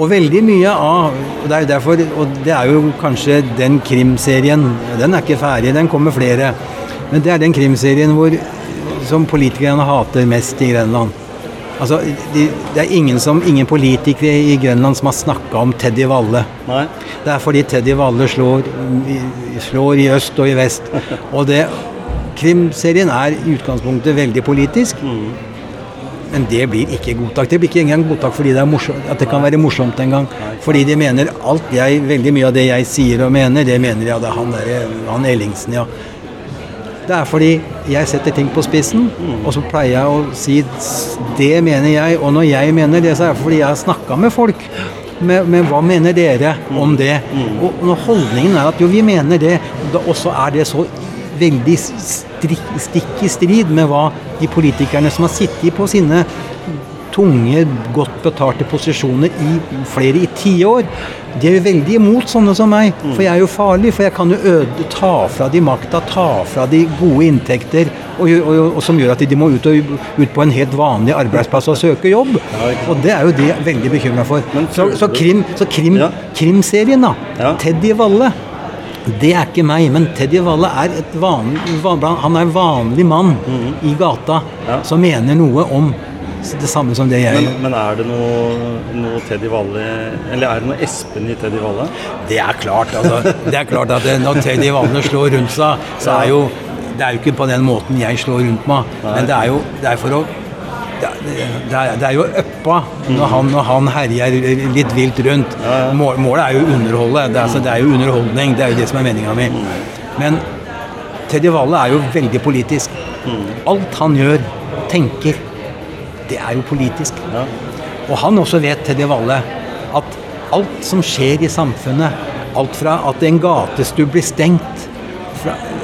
Og veldig mye av og det er derfor, og det er jo kanskje den krimserien Den er ikke ferdig, den kommer flere. Men det er den krimserien hvor, som politikerne hater mest i Grenland. Altså, de, Det er ingen, som, ingen politikere i Grønland som har snakka om Teddy Valle. Nei. Det er fordi Teddy Valle slår, slår i øst og i vest. Og det Krimserien er i utgangspunktet veldig politisk. Men det blir ikke godtak. Det blir ikke engang godtak fordi det, morsomt, at det kan være morsomt en gang. Fordi de mener alt jeg, veldig mye av det jeg sier og mener, det mener jeg det er han, der, han Ellingsen, ja. Det er fordi jeg setter ting på spissen, og så pleier jeg å si det mener jeg, og når jeg mener det, så er det fordi jeg har snakka med folk. Men, men hva mener dere om det? Og når holdningen er at jo, vi mener det, da også er det så veldig stikk i strid med hva de politikerne som har sittet på sine tunge, godt betalte posisjoner i flere i tiår. De er jo veldig imot sånne som meg, for jeg er jo farlig. For jeg kan jo øde, ta fra de makta, ta fra de gode inntekter, og, og, og som gjør at de må ut, og, ut på en helt vanlig arbeidsplass og søke jobb. Og det er jo de veldig bekymra for. Så, så, krim, så krim, krimserien, da. Teddy Valle. Det er ikke meg, men Teddy Valle er et vanlig, van- han er en vanlig mann i gata Mhm. Som mener noe om det samme som det jeg gjør. men er det noe, noe Teddy Valle Eller er det noe Espen i Teddy Valle? Det er klart, altså. Det er klart at når Teddy Valle slår rundt seg, så er jo Det er jo ikke på den måten jeg slår rundt meg, men det er jo det er for å det er, det er, det er jo uppa når han, når han herjer litt vilt rundt. Mål, målet er jo å underholde. Det er, altså, det er jo underholdning. Det er jo det som er meninga mi. Men Teddy Valle er jo veldig politisk. Alt han gjør, tenker, det er jo politisk. Ja. Og han også vet, Teddy Valle, at alt som skjer i samfunnet, alt fra at en gatestubb blir stengt,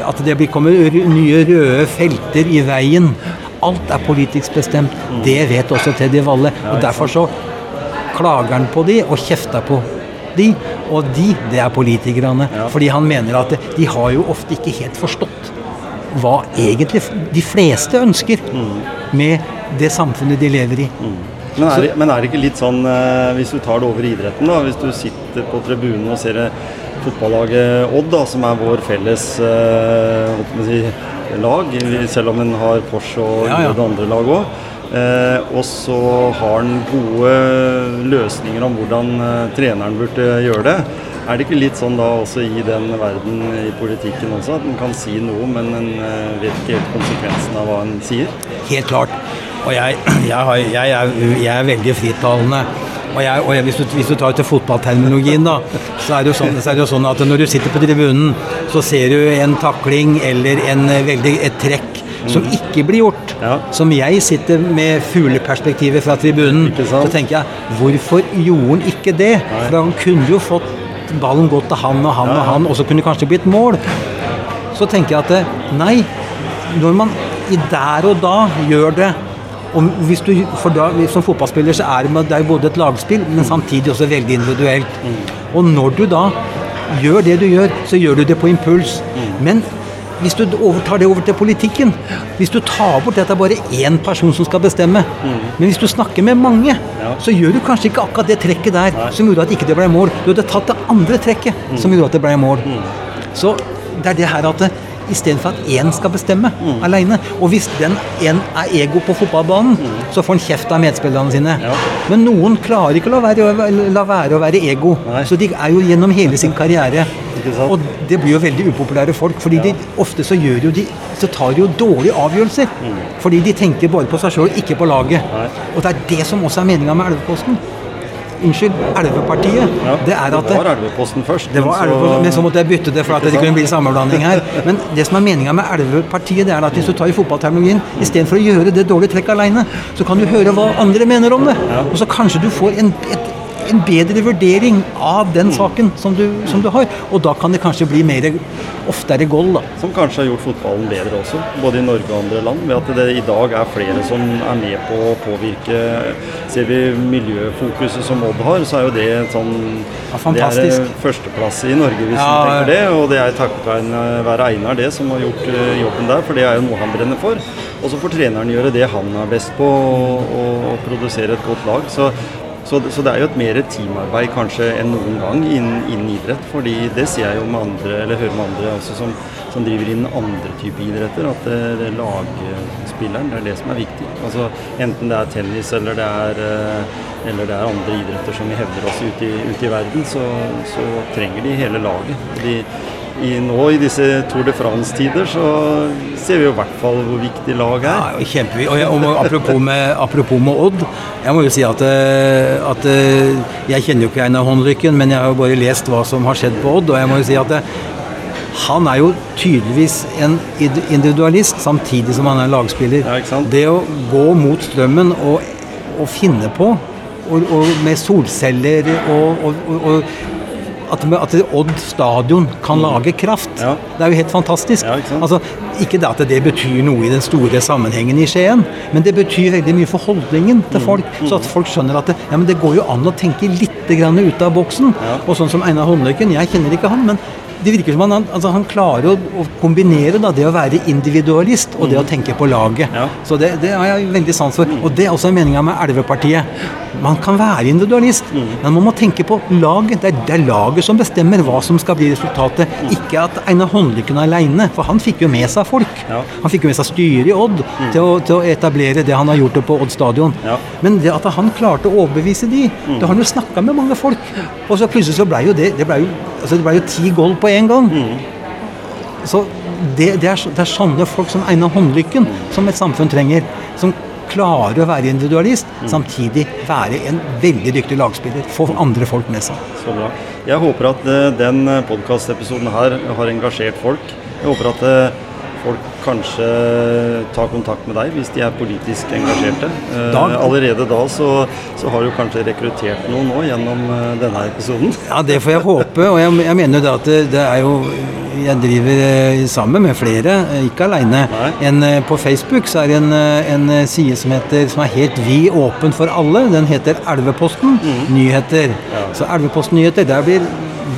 at det kommer nye røde felter i veien, alt er politisk bestemt. Det vet også Teddy Valle. Og derfor så klager han på de og kjefter på de. Og de, det er politikerne. Fordi han mener at de har jo ofte ikke helt forstått hva egentlig de fleste ønsker med det samfunnet de lever i. Men er, det, men er det ikke litt sånn, eh, hvis du tar det over idretten, da, hvis du sitter på tribunen og ser eh, fotballaget Odd, da, som er vår felles eh, si, lag, selv om en har Porsche og Ja, ja. det andre lag òg. Eh, og så har han gode løsninger om hvordan eh, treneren burde gjøre det. Er det ikke litt sånn da også i den verden i politikken også, at en kan si noe, men en eh, vet ikke helt konsekvensen av hva en sier? Helt klart. Og jeg, <clears throat> jeg, har, jeg, er, jeg er veldig frittalende. Og, og jeg, hvis, du, hvis du tar til fotballterminologien, da, så er, sånn, så er det jo sånn at når du sitter på tribunen, så ser du en takling eller en, eh, veldig, et trekk som ikke blir gjort. Ja. Som jeg sitter med fugleperspektivet fra tribunen, så tenker jeg hvorfor gjorde han ikke det? For han kunne jo fått ballen gått til han og han og han, og så kunne det kanskje blitt mål. Så tenker jeg at nei, når man i der og da gjør det du, for da, Som fotballspiller så er det, det er både et lagspill, men samtidig også veldig individuelt. Og når du da gjør det du gjør, så gjør du det på impuls. Men hvis du overtar det over til politikken Hvis du tar bort at det er bare én person som skal bestemme, men hvis du snakker med mange, så gjør du kanskje ikke akkurat det trekket der som gjorde at ikke det ble mål. Du hadde tatt det andre trekket som gjorde at det ble mål. Så det er det her at det, Istedenfor at én skal bestemme mm. alene. Og hvis den én er ego på fotballbanen, mm. så får han kjeft av medspillerne sine. Ja. Men noen klarer ikke å la være, la være å være ego. Nei. Så de er jo gjennom hele sin karriere. Og det blir jo veldig upopulære folk. fordi ja. de, ofte så, gjør jo de, så tar de jo dårlige avgjørelser. Mm. Fordi de tenker bare på seg sjøl, ikke på laget. Nei. Og det er det som også er meninga med Elveposten. Unnskyld, Elvepartiet. Ja, det, er at det var Elveposten først. Det var Elveposten, men så måtte jeg bytte det for at det kunne bli sammenblanding her. Men det som er meninga med Elvepartiet, det er at hvis du tar i fotballterminologien, istedenfor å gjøre det dårlige trekket aleine, så kan du høre hva andre mener om det. Og så kanskje du får en, et en bedre vurdering av den saken som du, som du, har. Og da kan det kanskje bli mer oftere goal. da. Som kanskje har gjort fotballen bedre også, både i Norge og andre land. Ved at det i dag er flere som er med på å påvirke Ser vi miljøfokuset som Odd har, så er jo det sånn ja, Det er førsteplass i Norge, hvis ja, du tenker det. Og det er takket være Einar det som har gjort eh, jobben der, for det er jo noe han brenner for. Og så får treneren gjøre det han er best på, å produsere et godt lag. Så så, så, det er jo et mer teamarbeid kanskje enn noen gang innen, innen, idrett. fordi det ser jeg jo med andre, eller hører med andre også som, som driver innen andre typer idretter. At det, det lagspilleren, det er det som er viktig. Altså Enten det er tennis eller det er, eh, eller det er andre idretter som vi hevder oss ute i, ute i verden, så, så, trenger de hele laget. De, i, nå i disse Tour de France-tider så ser vi jo i hvert fall hvor viktig lag er. Ja, kjempeviktig. Og, og, apropos, med, apropos med Odd. Jeg må jo si at, eh, at eh, jeg kjenner jo ikke Einar Håndlykken, men jeg har jo bare lest hva som har skjedd på Odd. Og jeg må jo si at eh, han er jo tydeligvis en individualist samtidig som han er lagspiller. Ja, det å gå mot strømmen og, og finne på, og, og med solceller og, og at, at Odd stadion kan lage kraft. Ja. Det er jo helt fantastisk. Ja, ikke, altså, ikke det at det betyr noe i den store sammenhengen i Skien, men det betyr veldig mye for holdningen til folk. Mm. Så at folk skjønner at det, ja, det går jo an å tenke litt ut av boksen. Og sånn som Einar Håndløkken, jeg kjenner ikke han, men det virker som han, altså han klarer å, å kombinere da, det å være individualist og det å tenke på laget. Ja. Så det, det, har jeg veldig sans for. Og det er også meninga med Elvepartiet. Man kan være individualist, mm. men man må tenke på laget. Det er, det er, laget som bestemmer hva som skal bli resultatet. Mm. Ikke at Einar Håndlykken aleine, for han fikk jo med seg folk. Ja. Han fikk jo med seg styret i Odd mm. til, å, til, å, etablere det han har gjort på Odd stadion. Ja. Men det at han klarte å overbevise de, mm. da har han jo snakka med mange folk. Og så plutselig så blei jo det Det blei jo, altså ble jo ti gold på én gang. Mm. Så det, det, er, det, er, sånne folk som egner Håndlykken som et samfunn trenger. Som klarer å være individualist, mm. samtidig være en veldig dyktig lagspiller. Få andre folk med seg. Så bra. Jeg håper at uh, den podkastepisoden her har engasjert folk. Jeg håper at uh, folk kanskje ta kontakt med deg hvis de er politisk engasjerte. Da, eh, allerede da så, så, har du kanskje rekruttert noen nå gjennom eh, denne episoden? Ja, det får jeg håpe. Og jeg, jeg mener det at det, det, er jo Jeg driver eh, sammen med flere, ikke aleine. På Facebook så er det en, en side som, heter, som er helt vid åpen for alle. Den heter Elveposten mm. nyheter. Ja. Så Elveposten nyheter, der blir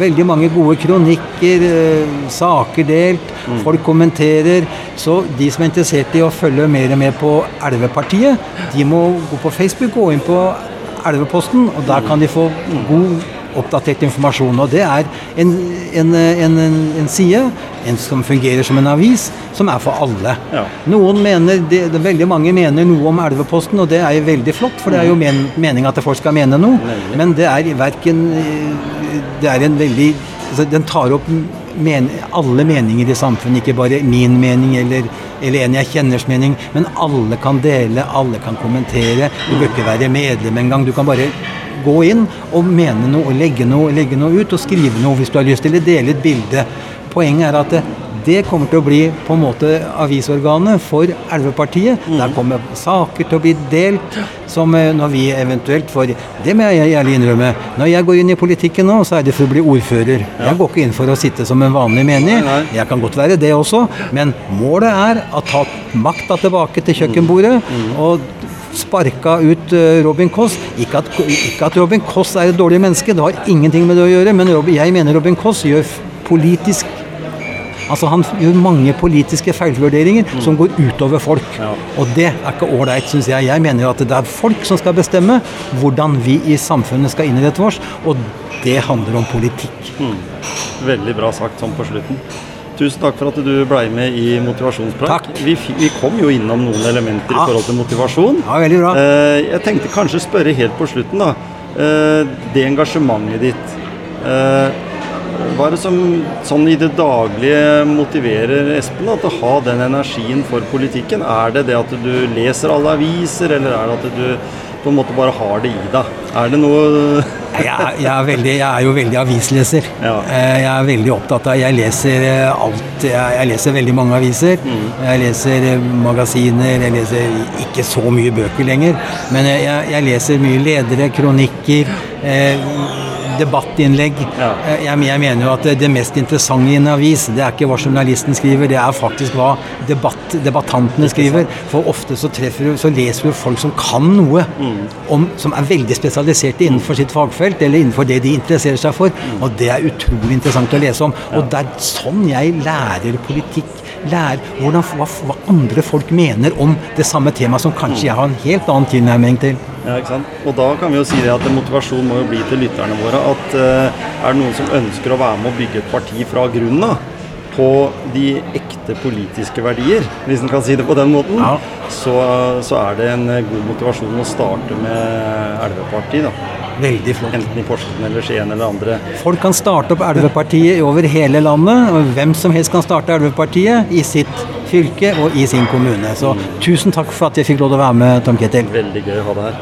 veldig mange gode kronikker, eh, saker delt, mm. folk kommenterer. Så de som er interessert i å følge mer og mer på Elvepartiet, de må gå på Facebook, gå inn på Elveposten, og der kan de få god oppdatert informasjon. Og det er en, en, en, en side som fungerer som en avis, som er for alle. Ja. Noen mener, det, det, Veldig mange mener noe om Elveposten, og det er jo veldig flott, for det er jo mm. men, meninga at folk skal mene noe. Men det er verken Det er en veldig altså, Den tar opp men, alle meninger i samfunnet, ikke bare min mening eller, eller en jeg kjenners mening, men alle kan dele, alle kan kommentere. Du bør ikke være medlem engang. Du kan bare gå inn og mene noe, legge noe, legge noe ut og skrive noe hvis du har lyst å dele et bilde. Poenget er at det, kommer til å bli på en måte avisorganet for Elvepartiet. Mm. Der kommer saker til å bli delt, som eh, når vi eventuelt får Det må jeg ærlig innrømme. Når jeg går inn i politikken nå, så er det for å bli ordfører. Ja. Jeg går ikke inn for å sitte som en vanlig menig. Jeg kan godt være det også, men målet er å ta makta tilbake til kjøkkenbordet. Mm. Mm. og sparka ut eh, Robin Koss. Ikke at, ikke at, Robin Koss er et dårlig menneske, det har ingenting med det å gjøre, men jeg mener Robin Koss gjør politisk Altså Han gjør mange politiske feilvurderinger som går utover folk. Ja. Og det er ikke ålreit, syns jeg. Jeg mener jo at det er folk som skal bestemme hvordan vi i samfunnet skal innrette oss, og det handler om politikk. Veldig bra sagt sånn på slutten. Tusen takk for at du blei med i Motivasjonspreik. Vi, vi kom jo innom noen elementer Ja. i forhold til motivasjon. Ja, veldig bra. Eh, jeg tenkte kanskje spørre helt på slutten, da. Eh, det engasjementet ditt. Hva er det som sånn i det daglige motiverer Espen da, til å ha den energien for politikken? Er det det at du leser alle aviser, eller er det at du på en måte bare har det i deg? Er det noe <laughs> Jeg, er- jeg, er veldig, jeg er jo veldig avisleser. Ja. Eh, Jeg er veldig opptatt av Jeg leser eh, alt. Jeg, leser veldig mange aviser. Jeg leser eh, magasiner. Jeg leser ikke så mye bøker lenger. Men jeg, jeg leser mye ledere, kronikker, eh, debattinnlegg. Ja. Eh, Jeg, jeg mener jo at det- mest interessante i en avis, det er ikke hva journalisten skriver, det er faktisk hva debatt, debattantene skriver. For ofte så, treffer så leser du folk som kan noe, om, som er veldig spesialiserte innenfor sitt fagfelt, eller innenfor det de interesserer seg for. Og det er utrolig interessant å lese om. Og det er sånn jeg lærer politikk. Lærer hvordan, hva, hva andre folk mener om det samme temaet som kanskje jeg har en helt annen tilnærming til. Ja, ikke sant? Og da kan vi jo si det at motivasjon må jo bli til lytterne våre at eh, er det noen som ønsker å være med å bygge et parti fra grunnen av, på de ekte politiske verdier, hvis en kan si det på den måten, Ja. så, så er det en eh, god motivasjon å starte med Elvepartiet. da. Veldig flott. Enten i Porsgrunn eller Skien eller andre. Folk kan starte opp Elvepartiet over hele landet, og hvem som helst kan starte Elvepartiet i sitt fylke og i sin kommune. Så tusen takk for at jeg fikk lov til å være med, Tom Ketil. Veldig gøy å ha deg her.